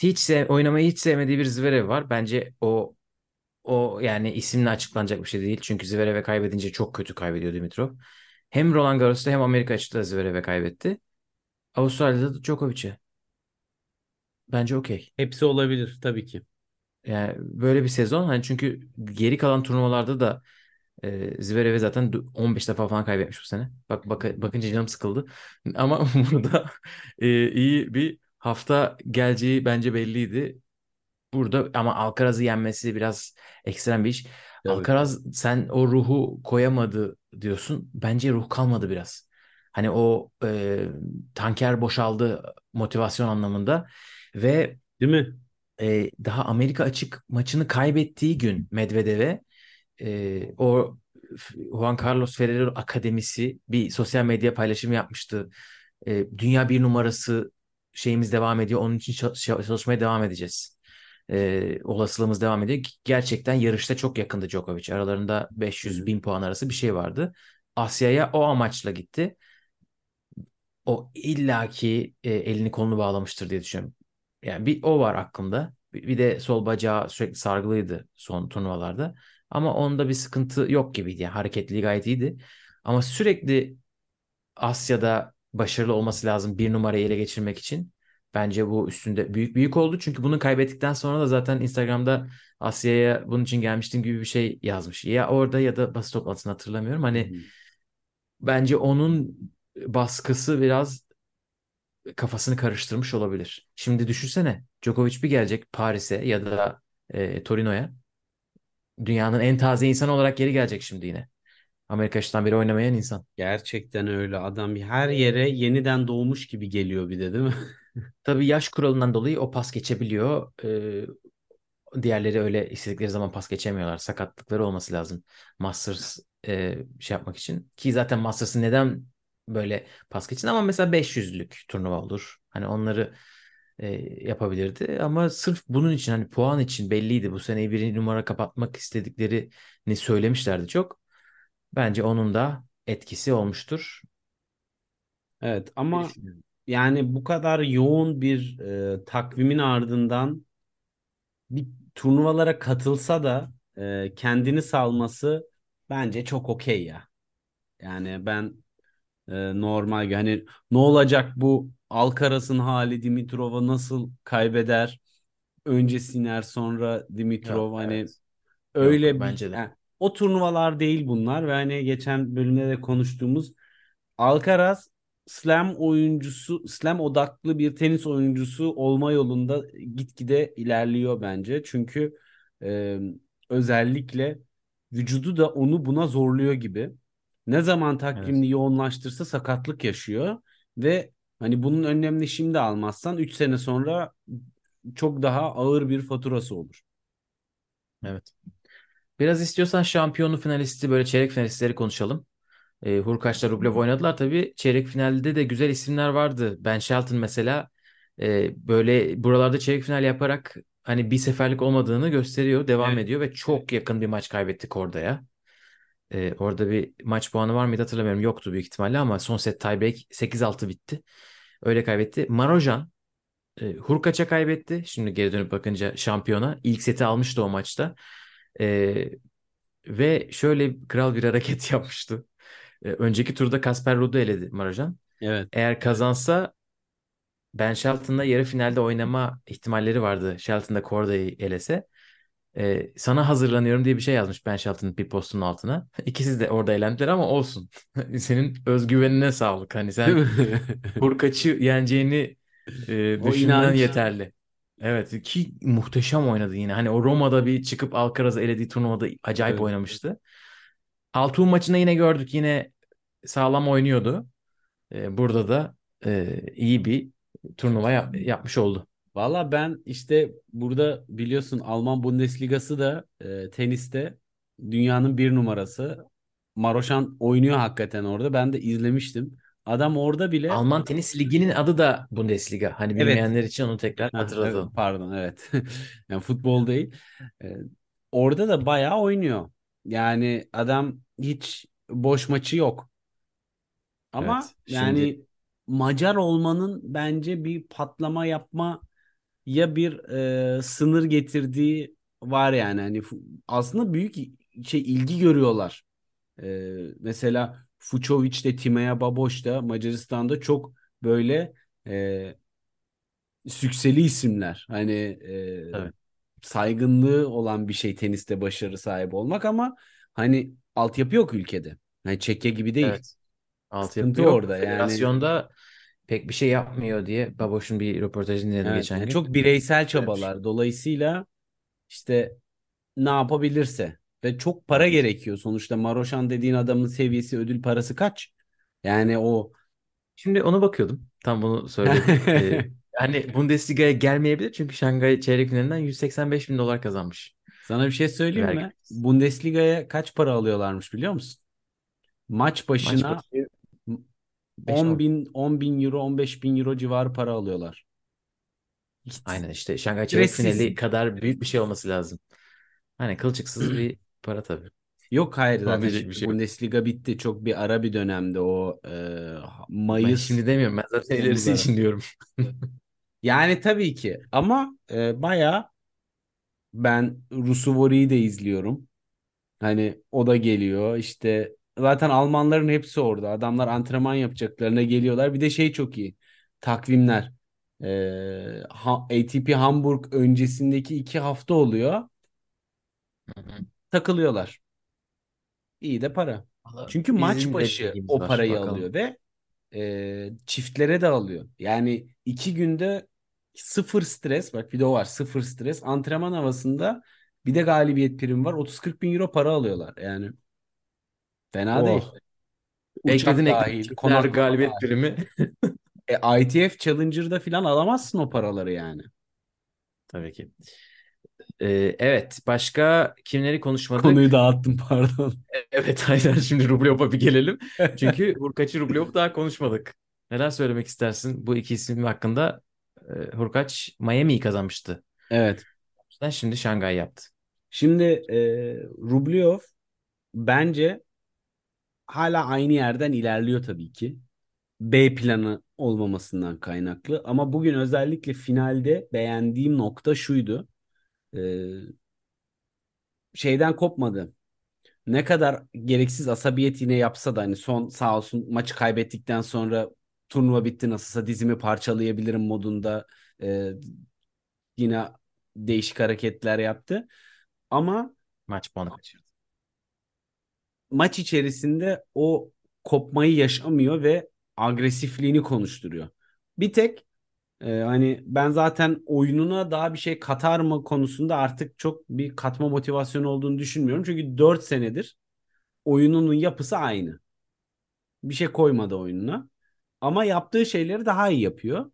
Speaker 2: Hiç sev- oynamayı hiç sevmediği bir Zverev var. Bence o o yani isimle açıklanacak bir şey değil. Çünkü Zverev'e kaybedince çok kötü kaybediyor Dimitrov. Hem Roland Garros'ta hem Amerika açıkta Zverev'e kaybetti. Avustralya'da da Djokovic'e. Bence okey.
Speaker 3: Hepsi olabilir tabii ki.
Speaker 2: Yani böyle bir sezon hani çünkü geri kalan turnuvalarda da e, Zverev'e zaten 15 defa falan kaybetmiş bu sene. Bak bak bakınca canım sıkıldı. Ama burada e, iyi bir hafta geleceği bence belliydi. Burada ama Alcaraz'ı yenmesi biraz ekstrem bir iş.
Speaker 3: Tabii.
Speaker 2: Alcaraz sen o ruhu koyamadı diyorsun. Bence ruh kalmadı biraz. Hani o e, tanker boşaldı motivasyon anlamında ve
Speaker 3: Değil mi?
Speaker 2: e, daha Amerika açık maçını kaybettiği gün Medvedev'e e, o Juan Carlos Ferrero Akademisi bir sosyal medya paylaşımı yapmıştı. E, dünya bir numarası şeyimiz devam ediyor. Onun için çal- çal- çalışmaya devam edeceğiz. E, olasılığımız devam ediyor. Gerçekten yarışta çok yakındı Djokovic. Aralarında 500 bin puan arası bir şey vardı. Asya'ya o amaçla gitti. O illaki e, elini kolunu bağlamıştır diye düşünüyorum. Yani bir o var aklımda. Bir, bir de sol bacağı sürekli sargılıydı son turnuvalarda. Ama onda bir sıkıntı yok gibiydi. Yani hareketliliği gayet iyiydi. Ama sürekli Asya'da başarılı olması lazım bir numarayı ele geçirmek için. Bence bu üstünde büyük büyük oldu. Çünkü bunu kaybettikten sonra da zaten Instagram'da Asya'ya bunun için gelmiştim gibi bir şey yazmış. Ya orada ya da basın toplantısını hatırlamıyorum. Hani
Speaker 3: hı.
Speaker 2: bence onun baskısı biraz kafasını karıştırmış olabilir. Şimdi düşünsene Djokovic bir gelecek Paris'e ya da e, Torino'ya. Dünyanın en taze insanı olarak geri gelecek şimdi yine. Amerika açısından beri oynamayan insan.
Speaker 3: Gerçekten öyle. Adam her yere yeniden doğmuş gibi geliyor bir de değil mi?
Speaker 2: Tabii yaş kuralından dolayı o pas geçebiliyor. Ee, diğerleri öyle istedikleri zaman pas geçemiyorlar. Sakatlıkları olması lazım. Masters e, şey yapmak için. Ki zaten Masters'ı neden böyle pas geçin ama mesela 500'lük turnuva olur. Hani onları e, yapabilirdi. Ama sırf bunun için hani puan için belliydi. Bu seneyi birinci numara kapatmak istediklerini söylemişlerdi çok. Bence onun da etkisi olmuştur.
Speaker 3: Evet ama yani bu kadar yoğun bir e, takvimin ardından bir turnuvalara katılsa da e, kendini salması bence çok okey ya. Yani ben e, normal hani ne olacak bu Alcaraz'ın hali Dimitrov'a nasıl kaybeder? Önce Sinner sonra Dimitrov
Speaker 2: Yok,
Speaker 3: hani
Speaker 2: evet.
Speaker 3: öyle
Speaker 2: Yok,
Speaker 3: bir
Speaker 2: bence de.
Speaker 3: yani o turnuvalar değil bunlar ve hani geçen bölümde de konuştuğumuz Alcaraz slam oyuncusu, slam odaklı bir tenis oyuncusu olma yolunda gitgide ilerliyor bence. Çünkü e, özellikle vücudu da onu buna zorluyor gibi. Ne zaman takvimini
Speaker 2: Evet.
Speaker 3: yoğunlaştırsa sakatlık yaşıyor ve hani bunun önlemini şimdi almazsan 3 sene sonra çok daha ağır bir faturası olur.
Speaker 2: Evet. Biraz istiyorsan şampiyonu finalisti böyle çeyrek finalistleri konuşalım. E, Hurkaç'la Rublev oynadılar tabii. Çeyrek finalde de güzel isimler vardı. Ben Shelton mesela e, böyle buralarda çeyrek final yaparak hani bir seferlik olmadığını gösteriyor, devam
Speaker 3: Evet.
Speaker 2: ediyor ve çok yakın bir maç kaybettik orada ya. E, orada bir maç puanı var mıydı hatırlamıyorum. Yoktu büyük ihtimalle ama son set tiebreak 8-6 bitti. Öyle kaybetti. Marojan e, Hurkaç'a kaybetti. Şimdi geri dönüp bakınca şampiyona. İlk seti almıştı o maçta. E, ve şöyle kral bir hareket yapmıştı. E, önceki turda Kasper Ruud'u eledi Marujan.
Speaker 3: Evet.
Speaker 2: Eğer kazansa Ben Shelton'la yarı finalde oynama ihtimalleri vardı. Shelton'da Corda'yı elese. E, sana hazırlanıyorum diye bir şey yazmış Ben Shelton'ın bir postunun altına. İkisi de orada elendiler ama olsun. Senin özgüvenine sağlık. Hani sen? Hurkaç'ı yeneceğini e, düşünmen yeterli. Evet ki muhteşem oynadı yine. Hani o Roma'da bir çıkıp Alcaraz'ı elediği turnuvada acayip
Speaker 3: Evet.
Speaker 2: oynamıştı. Altun maçında yine gördük. Yine sağlam oynuyordu. E, burada da e, iyi bir turnuva yap- yapmış oldu.
Speaker 3: Valla ben işte burada biliyorsun Alman Bundesligası da e, teniste dünyanın bir numarası. Maroşan oynuyor hakikaten orada. Ben de izlemiştim. Adam orada bile
Speaker 2: Alman Tenis Ligi'nin adı da Bundesliga. Hani
Speaker 3: Evet.
Speaker 2: bilmeyenler için onu tekrar
Speaker 3: Ha, evet,
Speaker 2: hatırlatalım.
Speaker 3: pardon evet. Yani futbol değil. E, orada da bayağı oynuyor. Yani adam hiç boş maçı yok. Ama
Speaker 2: Evet,
Speaker 3: yani
Speaker 2: şimdi
Speaker 3: Macar olmanın bence bir patlama yapma ya bir e, sınır getirdiği var yani hani aslında büyük şey ilgi görüyorlar. E, mesela Fucovic de Timea Baboş da Macaristan'da çok böyle e, sükseli isimler. Hani e,
Speaker 2: Evet.
Speaker 3: saygınlığı olan bir şey teniste başarı sahibi olmak ama hani altyapı yok ülkede. Hani Çekya gibi değil.
Speaker 2: evet altyapı
Speaker 3: Sıkıntı
Speaker 2: yok.
Speaker 3: orada yani.
Speaker 2: Pek bir şey yapmıyor diye Baboş'un bir röportajını dinledim
Speaker 3: Evet,
Speaker 2: geçen
Speaker 3: yani
Speaker 2: gün.
Speaker 3: çok bireysel çabalar. Dolayısıyla işte ne yapabilirse ve çok para gerekiyor. Sonuçta Maroşan dediğin adamın seviyesi ödül parası kaç? Yani o
Speaker 2: Şimdi ona bakıyordum. Tam bunu söylüyordum. Ee, hani Bundesliga'ya gelmeyebilir çünkü Şangay çeyrek finalinden 185 bin dolar kazanmış.
Speaker 3: sana bir şey söyleyeyim mi?
Speaker 2: Vergi.
Speaker 3: Bundesliga'ya kaç para alıyorlarmış biliyor musun? Maç
Speaker 2: Maç
Speaker 3: başına
Speaker 2: başı
Speaker 3: 10
Speaker 2: 5-10.
Speaker 3: bin, 10 bin euro, 15 bin euro civarı para alıyorlar. Hiç
Speaker 2: Aynen işte Şangay çeyrek finali kadar büyük bir şey olması lazım. Hani kılçıksız bir para tabii.
Speaker 3: Yok hayır zaten
Speaker 2: bir şey.
Speaker 3: Bundesliga bitti. Çok bir ara bir dönemde o e,
Speaker 2: Ben
Speaker 3: Mayıs
Speaker 2: şimdi demiyorum. Ben zaten ilerisi için diyorum.
Speaker 3: Yani tabii ki ama e, bayağı ben Rusuvori'yi de izliyorum. Hani o da geliyor işte zaten Almanların hepsi orada. Adamlar antrenman yapacaklarına geliyorlar. Bir de şey çok iyi. Takvimler. E, ha- ATP Hamburg öncesindeki iki hafta oluyor.
Speaker 2: Hı hı.
Speaker 3: Takılıyorlar. İyi de para.
Speaker 2: Valla
Speaker 3: Çünkü maç başı o
Speaker 2: var.
Speaker 3: parayı
Speaker 2: Bakalım.
Speaker 3: alıyor ve e, çiftlere de alıyor. Yani iki günde sıfır stres bak bir de o var sıfır stres antrenman havasında bir de galibiyet primi var 30-40 bin euro para alıyorlar yani fena değil.
Speaker 2: Oh.
Speaker 3: Uçak
Speaker 2: Ekledin ekledin.
Speaker 3: dahil
Speaker 2: Çiftler
Speaker 3: konaklama
Speaker 2: galibiyet
Speaker 3: dahil.
Speaker 2: primi.
Speaker 3: E, ITF Challenger'da falan alamazsın o paraları yani.
Speaker 2: Tabii ki. Ee, evet. Başka kimleri konuşmadık?
Speaker 3: Konuyu dağıttım pardon.
Speaker 2: Evet aynen şimdi Rublev'a bir gelelim. Çünkü Hurkaç'ı Rublev daha konuşmadık. Neler söylemek istersin bu iki isim hakkında? Ee, Hurkaç Miami'yi kazanmıştı.
Speaker 3: Evet.
Speaker 2: Şimdi Şangay yaptı.
Speaker 3: Şimdi e, Rublev bence hala aynı yerden ilerliyor tabii ki. B planı olmamasından kaynaklı. Ama bugün özellikle finalde beğendiğim nokta şuydu. e, şeyden kopmadı. Ne kadar gereksiz asabiyet yine yapsa da hani son sağ olsun maçı kaybettikten sonra turnuva bitti nasılsa dizimi parçalayabilirim modunda e, yine değişik hareketler yaptı. Ama
Speaker 2: Maç puanı kaçırdı.
Speaker 3: Maç içerisinde o kopmayı yaşamıyor ve agresifliğini konuşturuyor. Bir tek e, hani ben zaten oyununa daha bir şey katar mı konusunda artık çok bir katma motivasyonu olduğunu düşünmüyorum. Çünkü 4 senedir oyununun yapısı aynı. Bir şey koymadı oyununa. Ama yaptığı şeyleri daha iyi yapıyor.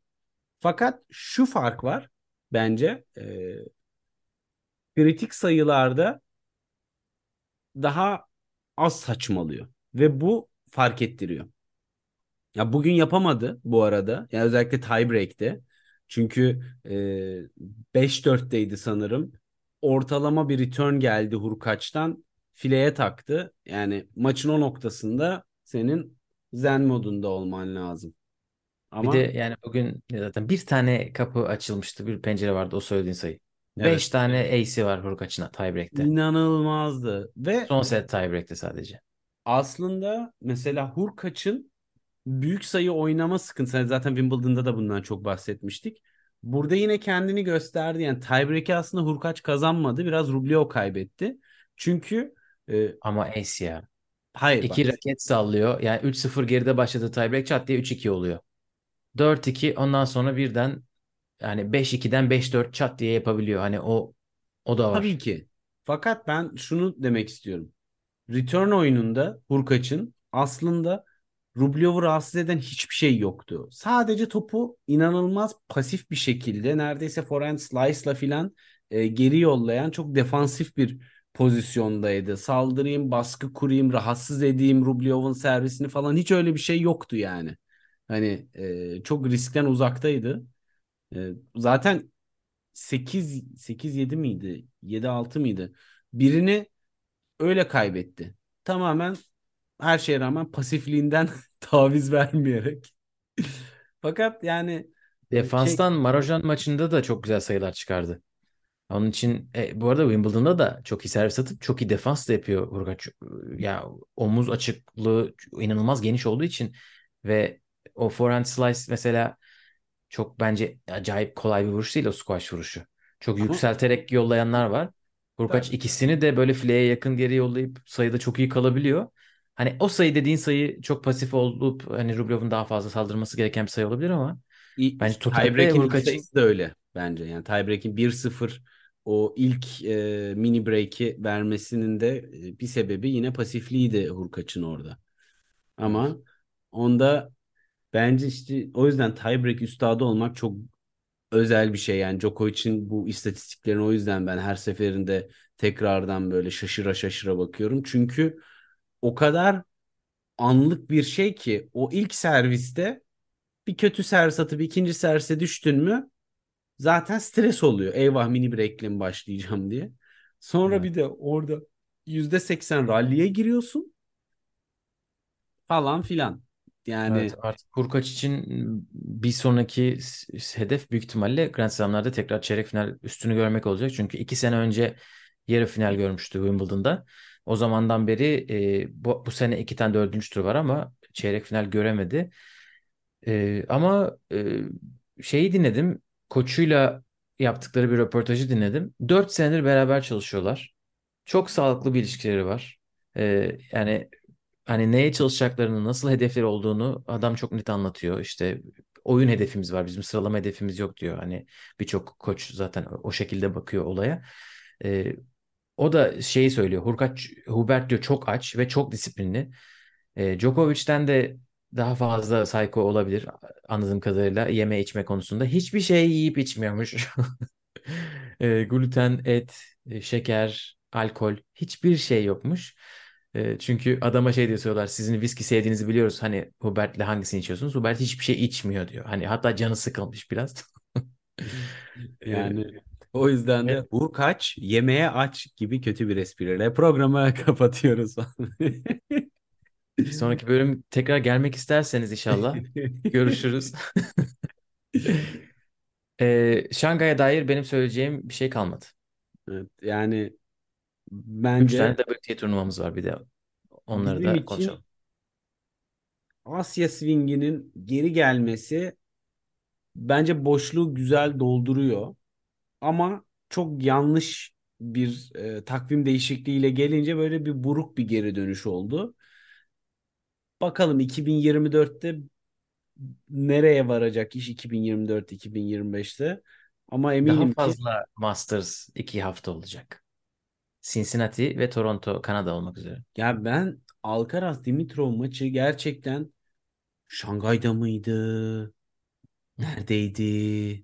Speaker 3: Fakat şu fark var bence. E, kritik sayılarda daha az saçmalıyor. Ve bu fark ettiriyor. Ya bugün yapamadı bu arada. Yani özellikle tiebreak'te. Çünkü e, 5-4'teydi sanırım. Ortalama bir return geldi Hurkaç'tan. Fileye taktı. Yani maçın o noktasında senin zen modunda olman lazım. Ama
Speaker 2: Bir de yani bugün zaten bir tane kapı açılmıştı. Bir pencere vardı o söylediğin sayı.
Speaker 3: Evet.
Speaker 2: 5 tane ace'i var Hurkaç'ın tiebreak'te.
Speaker 3: inanılmazdı. Ve
Speaker 2: Son set tiebreak'te sadece.
Speaker 3: aslında mesela Hurkaç'ın büyük sayı oynama sıkıntısı. Yani Zaten Wimbledon'da da bundan çok bahsetmiştik. Burada yine kendini gösterdi. Yani tiebreak'i aslında Hurkaç kazanmadı. Biraz Rublev kaybetti. Çünkü e,
Speaker 2: Ama ace ya.
Speaker 3: hayır
Speaker 2: İki
Speaker 3: bak,
Speaker 2: raket sallıyor. Yani 3-0 geride başladı tiebreak çat diye 3-2 oluyor. 4-2 ondan sonra birden yani 5-2'den 5-4 çat diye yapabiliyor. Hani o o da var.
Speaker 3: tabii ki. Fakat ben şunu demek istiyorum. Return oyununda Hurkaç'ın aslında Rublev'u rahatsız eden hiçbir şey yoktu. Sadece topu inanılmaz pasif bir şekilde neredeyse forehand slice'la filan e, geri yollayan çok defansif bir pozisyondaydı. Saldırayım, baskı kurayım, rahatsız edeyim Rublev'un servisini falan hiç öyle bir şey yoktu yani. Hani e, çok riskten uzaktaydı. Zaten 8 8 7 miydi? 7 6 mıydı? Birini öyle kaybetti. Tamamen her şeye rağmen pasifliğinden taviz vermeyerek. Fakat yani şey
Speaker 2: Defanstan Marojan maçında da çok güzel sayılar çıkardı. Onun için e, bu arada Wimbledon'da da çok iyi servis atıp çok iyi defans da yapıyor Hurkaç. Ya omuz açıklığı inanılmaz geniş olduğu için ve o forehand slice mesela çok bence acayip kolay bir vuruş değil o squash vuruşu. Çok
Speaker 3: ama
Speaker 2: yükselterek yollayanlar var. Hurkaç
Speaker 3: tabii.
Speaker 2: ikisini de böyle fileye yakın geri yollayıp sayıda çok iyi kalabiliyor. Hani o sayı dediğin sayı çok pasif olup hani Rublev'in daha fazla saldırması gereken bir sayı olabilir ama
Speaker 3: İ-
Speaker 2: bence
Speaker 3: Tiebreak'in ilk
Speaker 2: Hurkaç'ın
Speaker 3: sayısı da öyle bence. Yani tiebreak'in 1-0 o ilk e, mini break'i vermesinin de e, bir sebebi yine pasifliğiydi Hurkaç'ın orada.
Speaker 2: evet.
Speaker 3: Ama onda bence işte o yüzden tiebreak üstadı olmak çok özel bir şey. Yani Djokovic'in bu istatistiklerini o yüzden ben her seferinde tekrardan böyle şaşıra şaşıra bakıyorum. Çünkü o kadar anlık bir şey ki o ilk serviste bir kötü servis atıp ikinci servise düştün mü zaten stres oluyor. Eyvah mini break'le başlayacağım diye. Sonra
Speaker 2: Evet.
Speaker 3: bir de orada %80 rally'e giriyorsun falan filan. Yani
Speaker 2: Evet artık Hurkaç için bir sonraki hedef büyük ihtimalle Grand Slam'larda tekrar çeyrek final üstünü görmek olacak. Çünkü iki sene önce yarı final görmüştü Wimbledon'da. O zamandan beri e, bu, bu sene iki tane dördüncü tur var ama çeyrek final göremedi. E, ama e, şeyi dinledim. Koçuyla yaptıkları bir röportajı dinledim. Dört senedir beraber çalışıyorlar. Çok sağlıklı bir ilişkileri var. E, yani hani neye çalışacaklarını, nasıl hedefleri olduğunu adam çok net anlatıyor. İşte oyun hedefimiz var, bizim sıralama hedefimiz yok diyor. Hani birçok koç zaten o şekilde bakıyor olaya. Ee, o da şeyi söylüyor. Hurkaç, Hubert diyor çok aç ve çok disiplinli. Ee, Djokovic'ten de daha fazla psycho olabilir anladığım kadarıyla yeme içme konusunda. Hiçbir şey yiyip içmiyormuş. Ee, gluten, et, e, şeker, alkol hiçbir şey yokmuş. E, çünkü adama şey diyor soruyorlar sizin viski sevdiğinizi biliyoruz hani Hubert'le hangisini içiyorsunuz? Hubert hiçbir şey içmiyor diyor. Hani hatta canı sıkılmış biraz.
Speaker 3: Yani o yüzden de
Speaker 2: ve
Speaker 3: Hurkaç yemeğe aç gibi kötü bir espriyle programı kapatıyoruz.
Speaker 2: sonraki bölüm tekrar gelmek isterseniz inşallah görüşürüz. E, Şangay'a dair benim söyleyeceğim bir şey kalmadı.
Speaker 3: Evet, yani
Speaker 2: 3
Speaker 3: bence
Speaker 2: tane WTA turnuvamız var bir de. Onları
Speaker 3: bizim
Speaker 2: da
Speaker 3: için
Speaker 2: konuşalım.
Speaker 3: Asya Swing'inin geri gelmesi bence boşluğu güzel dolduruyor. Ama çok yanlış bir e, takvim değişikliğiyle gelince böyle bir buruk bir geri dönüş oldu. Bakalım 2024'te nereye varacak iş 2024-2025'te. Ama
Speaker 2: Daha
Speaker 3: eminim ki
Speaker 2: fazla Masters 2 hafta olacak. Cincinnati ve Toronto, Kanada olmak üzere.
Speaker 3: ya ben Alcaraz Dimitrov maçı gerçekten Şangay'da mıydı? Neredeydi?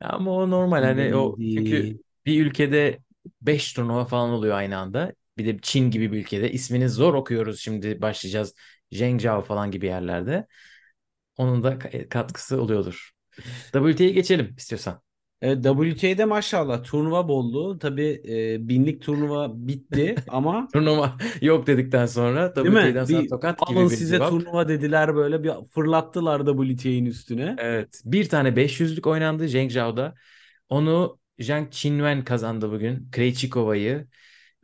Speaker 2: Ama o normal hani o çünkü bir ülkede 5 turnuva falan oluyor aynı anda. Bir de Çin gibi bir ülkede ismini zor okuyoruz şimdi başlayacağız. Zhengzhou falan gibi yerlerde. Onun da ka- katkısı oluyordur. WTA'ye geçelim istiyorsan.
Speaker 3: E, WTA'de maşallah turnuva bolluğu. Tabii e, binlik turnuva bitti ama
Speaker 2: Turnuva yok dedikten sonra
Speaker 3: değil mi?
Speaker 2: WTA'den sana
Speaker 3: Bir
Speaker 2: tokat
Speaker 3: alın
Speaker 2: gibi bir
Speaker 3: size
Speaker 2: cevap.
Speaker 3: turnuva dediler böyle bir fırlattılar WTA'nin üstüne.
Speaker 2: Evet. Bir tane 500'lük oynandı Zhengzhou'da. Onu Zhang Qinwen kazandı bugün. Krejcikova'yı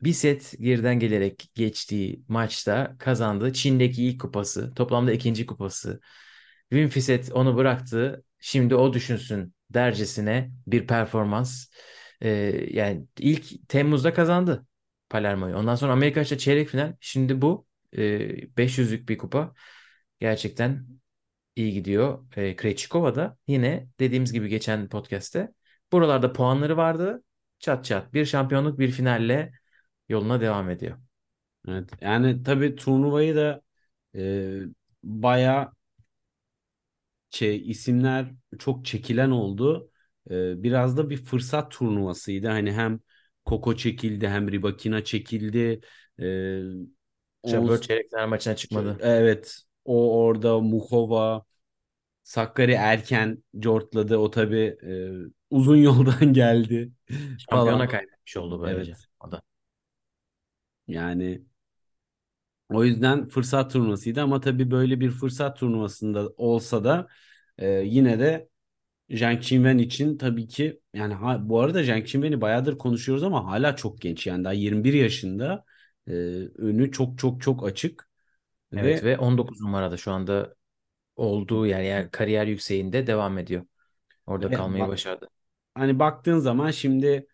Speaker 2: bir set geriden gelerek geçtiği maçta kazandı. Çin'deki ilk kupası. Toplamda ikinci kupası. Wim Fissette onu bıraktı. Şimdi o düşünsün dercesine bir performans. Ee, yani ilk Temmuz'da kazandı Palermo'yu. Ondan sonra Amerika açıkta çeyrek final. Şimdi bu e, 500'lük bir kupa. Gerçekten iyi gidiyor. E, Krejcikova da yine dediğimiz gibi geçen podcast'te buralarda puanları vardı. Çat çat bir şampiyonluk bir finalle yoluna devam ediyor.
Speaker 3: Evet. Yani tabii turnuvayı da e, bayağı şey isimler çok çekilen oldu. E, biraz da bir fırsat turnuvasıydı. Hani hem Koko çekildi hem Rybakina çekildi. E,
Speaker 2: Jabber
Speaker 3: Ons-
Speaker 2: çeyrek final maçına çıkmadı.
Speaker 3: evet o orada Muhova Sakkari erken cortladı. O tabii e, uzun yoldan geldi
Speaker 2: Şampiyona kaybetmiş oldu böylece.
Speaker 3: Evet.
Speaker 2: O da.
Speaker 3: Yani o yüzden fırsat turnuvasıydı ama tabii böyle bir fırsat turnuvasında olsa da e, yine de Zhang Qinwen için tabii ki yani ha, bu arada Zhang Qinwen'i bayağıdır konuşuyoruz ama hala çok genç yani daha 21 yaşında e, önü çok çok çok açık
Speaker 2: Evet
Speaker 3: ve
Speaker 2: ve 19 numarada şu anda olduğu yer yani kariyer yükseğinde devam ediyor. Orada kalmayı
Speaker 3: bak,
Speaker 2: başardı.
Speaker 3: hani baktığın zaman şimdi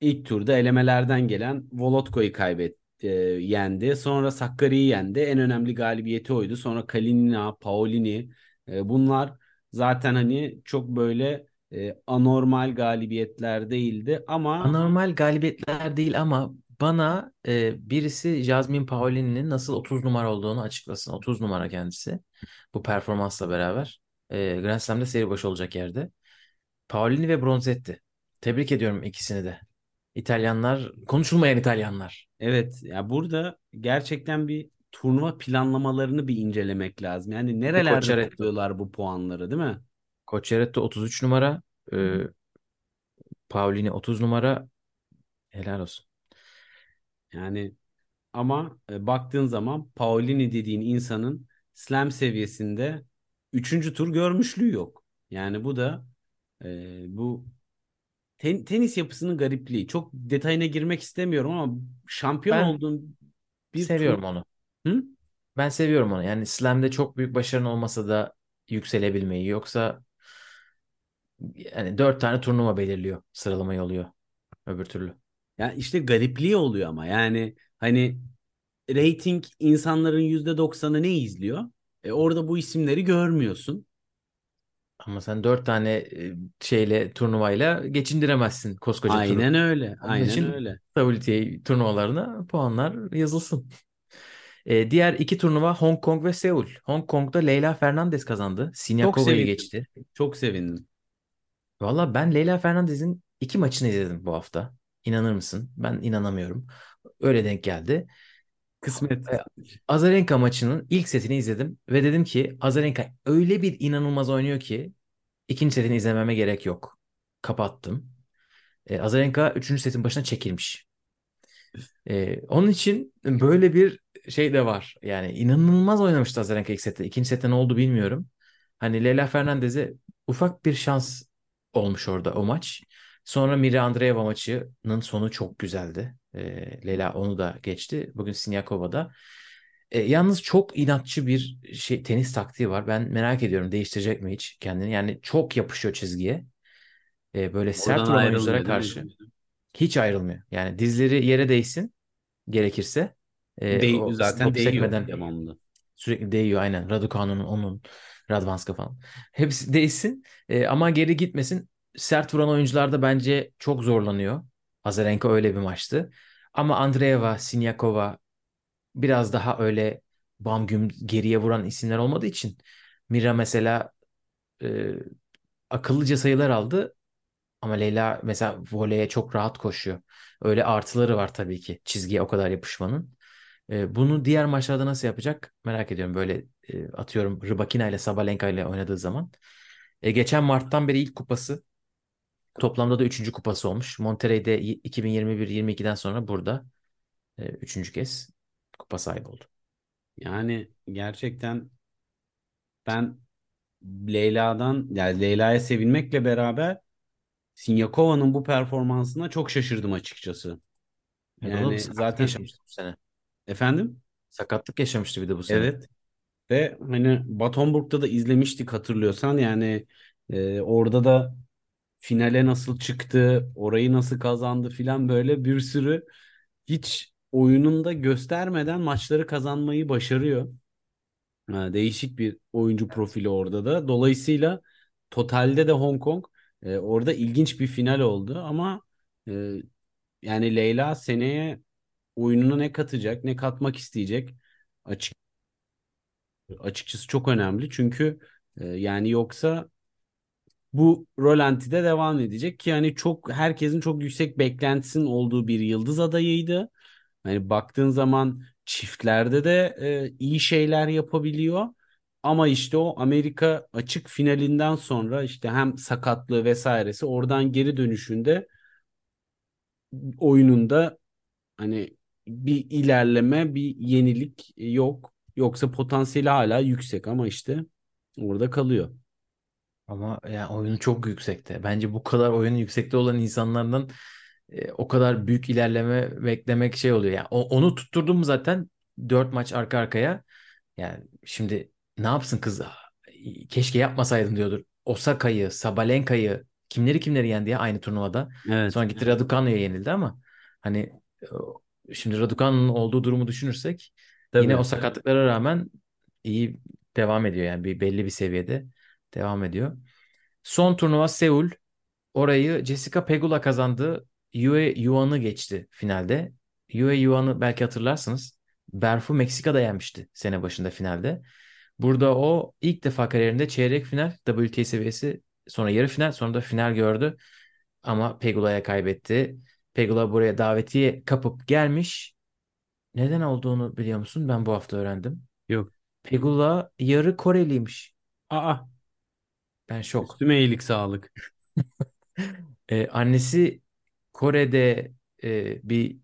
Speaker 3: ilk turda elemelerden gelen Volodko'yu kaybet e, yendi. Sonra Sakkari'yi yendi. En önemli galibiyeti oydu. Sonra Kalinina, Paolini e, bunlar zaten hani çok böyle e, anormal galibiyetler değildi ama
Speaker 2: Anormal galibiyetler değil ama bana e, birisi Jasmine Paolini'nin nasıl 30 numara olduğunu açıklasın. 30 numara kendisi. Bu performansla beraber. E, Grand Slam'de seri başı olacak yerde. Paolini ve Bronzetti. Tebrik ediyorum ikisini de. İtalyanlar, konuşulmayan İtalyanlar.
Speaker 3: evet ya burada gerçekten bir turnuva planlamalarını bir incelemek lazım. Yani nerelerde
Speaker 2: Cocheretto.
Speaker 3: topluyorlar bu puanları değil mi?
Speaker 2: Cocheretto 33 numara. E, Paolini 30 numara. Helal olsun.
Speaker 3: Yani Ama e, baktığın zaman Paolini dediğin insanın slam seviyesinde üçüncü tur görmüşlüğü yok. Yani bu da e, bu ten- tenis yapısının garipliği. Çok detayına girmek istemiyorum ama şampiyon
Speaker 2: Ben
Speaker 3: olduğun bir
Speaker 2: seviyorum
Speaker 3: tur...
Speaker 2: onu.
Speaker 3: Hı?
Speaker 2: Ben seviyorum onu. Yani Slam'de çok büyük başarın olmasa da yükselebilmeyi. Yoksa yani dört tane turnuva belirliyor. Sıralamayı oluyor öbür türlü.
Speaker 3: Ya işte garipliği oluyor ama yani hani rating insanların yüzde doksanı ne izliyor? E orada bu isimleri görmüyorsun.
Speaker 2: Ama sen dört tane e, şeyle turnuvayla geçindiremezsin koskoca.
Speaker 3: Aynen öyle.
Speaker 2: Onun
Speaker 3: Aynen
Speaker 2: için
Speaker 3: öyle.
Speaker 2: WTA turnuvalarına puanlar yazılsın. E, diğer iki turnuva Hong Kong ve Seul. Hong Kong'da Leyla Fernandez kazandı.
Speaker 3: Sevindim.
Speaker 2: geçti.
Speaker 3: Çok sevindim.
Speaker 2: Valla ben Leyla Fernandez'in iki maçını izledim bu hafta. İnanır mısın? Ben inanamıyorum. Öyle denk geldi.
Speaker 3: Kısmet.
Speaker 2: E, Azarenka maçının ilk setini izledim ve dedim ki Azarenka öyle bir inanılmaz oynuyor ki ikinci setini izlememe gerek yok. Kapattım. E, Azarenka üçüncü setin başına çekilmiş. E, onun için böyle bir şey de var. Yani inanılmaz oynamıştı Azarenka ilk sette. İkinci sette ne oldu bilmiyorum. Hani Leyla Fernandez'e ufak bir şans olmuş orada o maç. Sonra Mira Andreeva maçının sonu çok güzeldi. E, Leyla onu da geçti. Bugün Sinyakova'da. E, yalnız çok inatçı bir şey tenis taktiği var. Ben merak ediyorum değiştirecek mi hiç kendini. Yani çok yapışıyor çizgiye. E, böyle sert
Speaker 3: Oradan ayrılmıyor
Speaker 2: oyunculara
Speaker 3: değil mi?
Speaker 2: karşı hiç ayrılmıyor. Yani dizleri yere değsin gerekirse. E,
Speaker 3: Değ-
Speaker 2: o
Speaker 3: zaten değiyor
Speaker 2: sekmeden
Speaker 3: devamlı.
Speaker 2: sürekli değiyor aynen. Raducanu'nun onun Radvanska falan. Hepsi değsin E, ama geri gitmesin. Sert vuran oyuncularda bence çok zorlanıyor. Azarenka öyle bir maçtı. Ama Andreeva, Sinyakova biraz daha öyle bam güm geriye vuran isimler olmadığı için Mira mesela e, akıllıca sayılar aldı ama Leyla mesela voleye çok rahat koşuyor. Öyle artıları var tabii ki çizgiye o kadar yapışmanın. E, bunu diğer maçlarda nasıl yapacak merak ediyorum. Böyle e, atıyorum Rybakina ile Sabalenka ile oynadığı zaman. E, geçen Mart'tan beri ilk kupası. Toplamda da üçüncü kupası olmuş. Monterrey'de 2021-22'den sonra burada e, üçüncü kez kupa sahibi oldu.
Speaker 3: Yani gerçekten ben Leyla'dan yani Leyla'ya sevinmekle beraber Sinyakova'nın bu performansına çok şaşırdım açıkçası.
Speaker 2: Evet, da
Speaker 3: Yani
Speaker 2: sakatlık
Speaker 3: zaten
Speaker 2: yaşamıştı bu sene.
Speaker 3: efendim
Speaker 2: Sakatlık yaşamıştı bir de bu sene.
Speaker 3: evet ve hani Batonburg'da da izlemiştik hatırlıyorsan yani e, orada da finale nasıl çıktı, orayı nasıl kazandı filan böyle bir sürü hiç oyununda göstermeden maçları kazanmayı başarıyor. Değişik bir oyuncu profili orada da. Dolayısıyla totalde de Hong Kong e, orada ilginç bir final oldu ama e, yani Leyla seneye oyununa ne katacak, ne katmak isteyecek açık açıkçası çok önemli. Çünkü e, yani yoksa bu rolanti'de devam edecek ki yani çok herkesin çok yüksek beklentisinin olduğu bir yıldız adayıydı. Hani baktığın zaman çiftlerde de e, iyi şeyler yapabiliyor. Ama işte o Amerika açık finalinden sonra işte hem sakatlığı vesairesi oradan geri dönüşünde oyununda hani bir ilerleme, bir yenilik yok. Yoksa potansiyeli hala yüksek ama işte orada kalıyor.
Speaker 2: Ama yani oyunu çok yüksekte. Bence bu kadar oyunun yüksekte olan insanlardan e, o kadar büyük ilerleme beklemek şey oluyor. Yani o- onu tutturdum mu zaten 4 maç arka arkaya. Yani şimdi ne yapsın kız? Keşke yapmasaydım diyordur. Osaka'yı, Sabalenka'yı kimleri kimleri yendi ya aynı turnuvada.
Speaker 3: Evet.
Speaker 2: Sonra gitti Raducanu'ya yenildi ama hani e, şimdi Raducanu'nun olduğu durumu düşünürsek yine o sakatlıklara rağmen iyi devam ediyor yani bir belli bir seviyede devam ediyor. Son turnuva Seul. Orayı Jessica Pegula kazandı. Yue Yuan'ı geçti finalde. Yue Yuan'ı belki hatırlarsınız. Berfu Meksika'da yenmişti sene başında finalde. Burada o ilk defa kariyerinde çeyrek final WTA seviyesi sonra yarı final sonra da final gördü. Ama Pegula'ya kaybetti. Pegula buraya davetiye kapıp gelmiş. Neden olduğunu biliyor musun? Ben bu hafta öğrendim.
Speaker 3: Yok.
Speaker 2: Pegula yarı Koreliymiş.
Speaker 3: Aa,
Speaker 2: Ben şok.
Speaker 3: üstüme iyilik sağlık.
Speaker 2: Ee, annesi Kore'de e, bir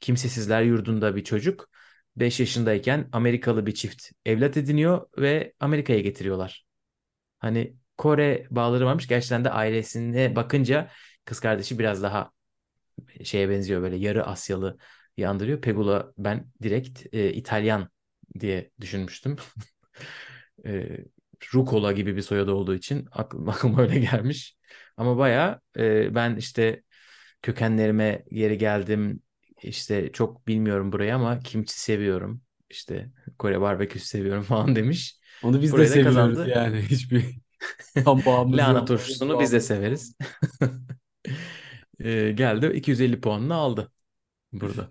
Speaker 2: kimsesizler yurdunda bir çocuk. 5 yaşındayken Amerikalı bir çift evlat ediniyor ve Amerika'ya getiriyorlar. Hani Kore bağları varmış. Gerçekten de ailesine bakınca kız kardeşi biraz daha şeye benziyor böyle yarı Asyalı andırıyor. Pegula ben direkt e, İtalyan diye düşünmüştüm. e, Rucola gibi bir soyadı olduğu için aklım, aklıma öyle gelmiş. Ama bayağı e, ben işte kökenlerime geri geldim. İşte çok bilmiyorum burayı ama kimchi seviyorum. İşte Kore barbeküsü seviyorum falan demiş.
Speaker 3: Onu biz de
Speaker 2: Burayı da
Speaker 3: seviyoruz
Speaker 2: kazandı.
Speaker 3: yani. Hiçbir tam bağımız
Speaker 2: Lahana turşusunu biz de severiz. E, geldi 250 puanını aldı burada.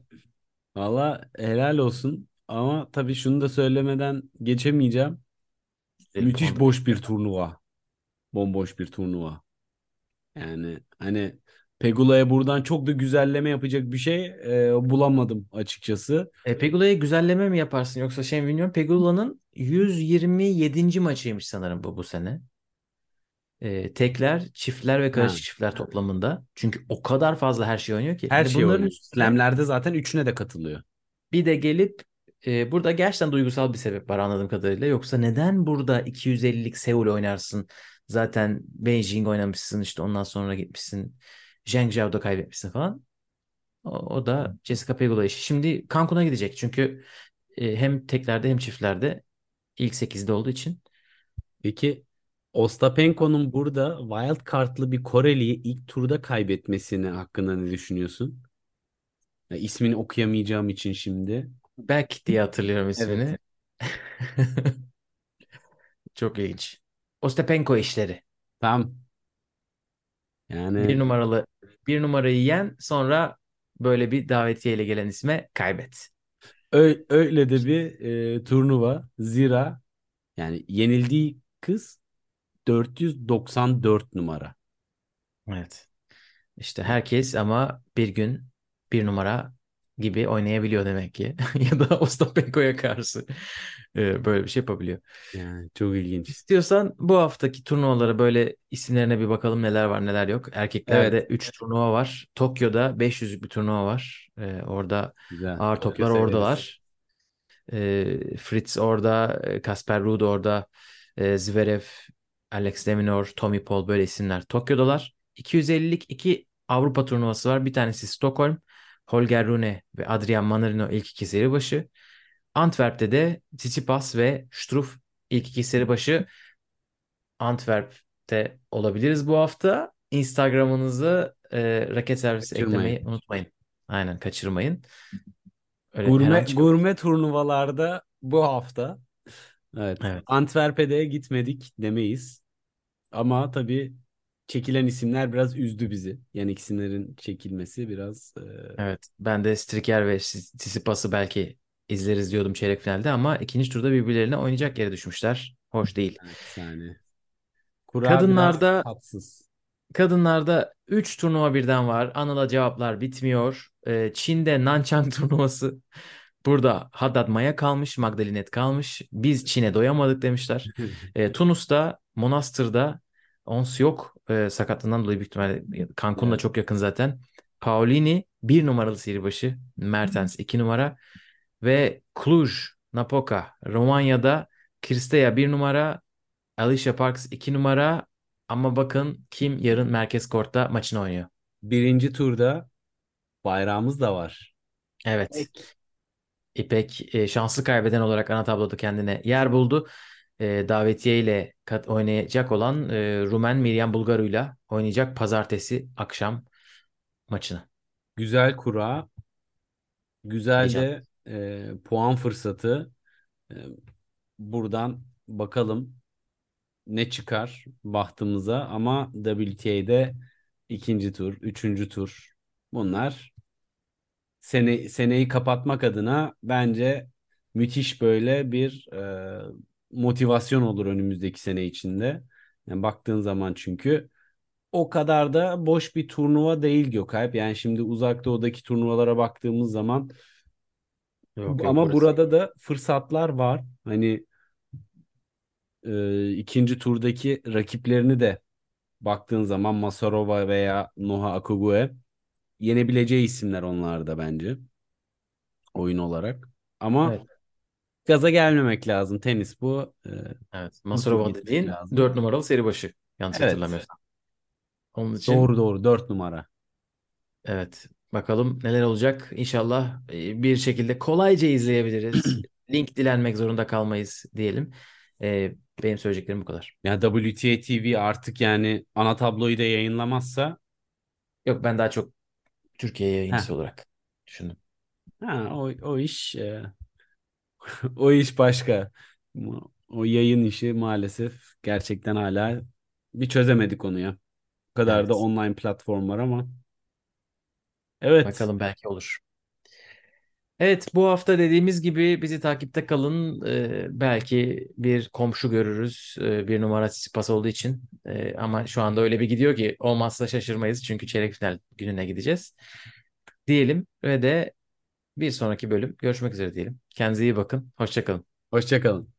Speaker 3: Valla helal olsun. Ama tabii şunu da söylemeden geçemeyeceğim.
Speaker 2: 250
Speaker 3: Müthiş boş bir turnuva. Bomboş bir turnuva. Yani hani Pegula'ya buradan çok da güzelleme yapacak bir şey e, bulamadım açıkçası.
Speaker 2: E, Pegula'ya güzelleme mi yaparsın yoksa şey mi bilmiyorum. Pegula'nın 127. maçıymış sanırım bu bu sene. E, tekler, çiftler ve karışık
Speaker 3: Ha.
Speaker 2: çiftler toplamında. Çünkü o kadar fazla her şey oynuyor ki.
Speaker 3: Her
Speaker 2: Hani
Speaker 3: şey
Speaker 2: bunların
Speaker 3: oynuyor. Slam'lerde zaten üçüne de katılıyor.
Speaker 2: bir de gelip e, burada gerçekten duygusal bir sebep var anladığım kadarıyla. Yoksa neden burada 250'lik Seul oynarsın? Zaten Beijing oynamışsın işte ondan sonra gitmişsin Zheng Zhao'da kaybetmişsin falan. O, o da Jessica Pegula işi. Şimdi Cancun'a gidecek çünkü e, hem teklerde hem çiftlerde ilk 8'de olduğu için.
Speaker 3: Peki Ostapenko'nun burada wild card'lı bir Koreli'yi ilk turda kaybetmesini hakkında ne düşünüyorsun? Ya, ismini okuyamayacağım için şimdi.
Speaker 2: Beck diye hatırlıyorum ismini.
Speaker 3: Evet.
Speaker 2: Çok ilginç. Ostapenko işleri.
Speaker 3: Tamam.
Speaker 2: Bir
Speaker 3: Yani
Speaker 2: numaralı bir numarayı yen sonra böyle bir davetiyeyle gelen isme kaybet.
Speaker 3: ö- öyle de bir e, turnuva. Zira yani yenildiği kız 494 numara.
Speaker 2: Evet. İşte herkes ama bir gün bir numara gibi oynayabiliyor demek ki. Ya da Ostapenko'ya karşı e, böyle bir şey yapabiliyor.
Speaker 3: Yani çok ilginç.
Speaker 2: İstiyorsan bu haftaki turnuvalara böyle isimlerine bir bakalım neler var neler yok. Erkeklerde
Speaker 3: Evet.
Speaker 2: 3 turnuva var. Tokyo'da 500'lük bir turnuva var. E, orada
Speaker 3: Güzel.
Speaker 2: ağır
Speaker 3: Tokyo
Speaker 2: toplar
Speaker 3: severiz.
Speaker 2: oradalar. E, Fritz orada, Kasper Ruud orada, e, Zverev, Alex de Minaur, Tommy Paul böyle isimler Tokyo'dalar. 250'lik iki Avrupa turnuvası var. Bir tanesi Stockholm. Holger Rune ve Adrian Manarino ilk iki seri başı. Antwerp'te de Tsitsipas ve Struff ilk iki seri başı. Antwerp'te olabiliriz bu hafta. Instagram'ınızı e, raket servisi
Speaker 3: Kaçırmayın.
Speaker 2: eklemeyi unutmayın. Aynen kaçırmayın. Öyle
Speaker 3: Gurme gurme turnuvalarda bu hafta. Evet.
Speaker 2: Evet.
Speaker 3: Antwerp'e gitmedik demeyiz. Ama tabii çekilen isimler biraz üzdü bizi. Yani isimlerin çekilmesi biraz e,
Speaker 2: Evet, ben de Striker ve Tsitsipas'ı belki izleriz diyordum çeyrek finalde ama ikinci turda birbirlerine oynayacak yere düşmüşler. Hoş değil.
Speaker 3: evet, yani kura
Speaker 2: Kadınlarda kadınlarda 3 turnuva birden var. Anıl'a cevaplar bitmiyor. Ee, Çin'de Nanchang turnuvası. Burada Haddad Maya kalmış, Magdalinet kalmış. Biz Çin'e doyamadık demişler. Ee, Tunus'ta, Monastır'da Ons yok. Ee, sakatlığından dolayı büyük ihtimalle Cancun'la
Speaker 3: Evet.
Speaker 2: çok yakın zaten. Paolini bir numaralı siribaşı. Mertens iki numara. Ve Cluj, Napoca, Romanya'da Kristeya bir numara. Alicia Parks iki numara. Ama bakın kim yarın merkez kortta maçını oynuyor.
Speaker 3: Birinci turda bayrağımız da var.
Speaker 2: Evet.
Speaker 3: Peki.
Speaker 2: İpek e, şanslı kaybeden olarak ana tabloda kendine yer buldu. E, davetiye ile kat- oynayacak olan e, Rumen Miryan Bulgaru'yla oynayacak pazartesi akşam maçını.
Speaker 3: Güzel kura. Güzel
Speaker 2: Heyecan.
Speaker 3: de e, puan fırsatı. E, buradan bakalım ne çıkar bahtımıza ama WTA'de ikinci tur, üçüncü tur bunlar sene, seneyi kapatmak adına bence müthiş böyle bir e, motivasyon olur önümüzdeki sene içinde. Yani baktığın zaman çünkü o kadar da boş bir turnuva değil Gökalp. Yani şimdi uzak doğudaki turnuvalara baktığımız zaman
Speaker 2: Yok yok
Speaker 3: ama
Speaker 2: burası.
Speaker 3: burada da fırsatlar var. Hani e, ikinci turdaki rakiplerini de baktığın zaman Masarova veya Noha Akugue yenebileceği isimler onlar da bence oyun olarak. Ama
Speaker 2: Evet.
Speaker 3: Gaza gelmemek lazım. Tenis bu. E,
Speaker 2: Evet.
Speaker 3: gitmek
Speaker 2: dediğin
Speaker 3: lazım.
Speaker 2: 4 numaralı seri başı. Yanlış
Speaker 3: Evet.
Speaker 2: hatırlamıyorsam. Onun için
Speaker 3: Doğru doğru 4 numara.
Speaker 2: evet. Bakalım neler olacak. İnşallah e, bir şekilde kolayca izleyebiliriz. Link dilenmek zorunda kalmayız diyelim. E, benim söyleyeceklerim bu kadar.
Speaker 3: Ya WTA TV artık yani ana tabloyu da yayınlamazsa
Speaker 2: Yok ben daha çok Türkiye yayıncısı
Speaker 3: Heh.
Speaker 2: olarak düşündüm.
Speaker 3: ha, o, o iş e, o iş başka. O yayın işi maalesef gerçekten hala bir çözemedik onu ya. Bu kadar da
Speaker 2: Evet.
Speaker 3: online platform var ama. Evet.
Speaker 2: Bakalım belki olur. Evet bu hafta dediğimiz gibi bizi takipte kalın. Ee, belki bir komşu görürüz. Ee, bir numara Tsitsipas olduğu için. Ee, ama şu anda öyle bir gidiyor ki olmazsa şaşırmayız. Çünkü çeyrek final gününe gideceğiz. Diyelim ve de bir sonraki bölüm görüşmek üzere diyelim. Kendinize iyi bakın. Hoşça kalın.
Speaker 3: Hoşça kalın.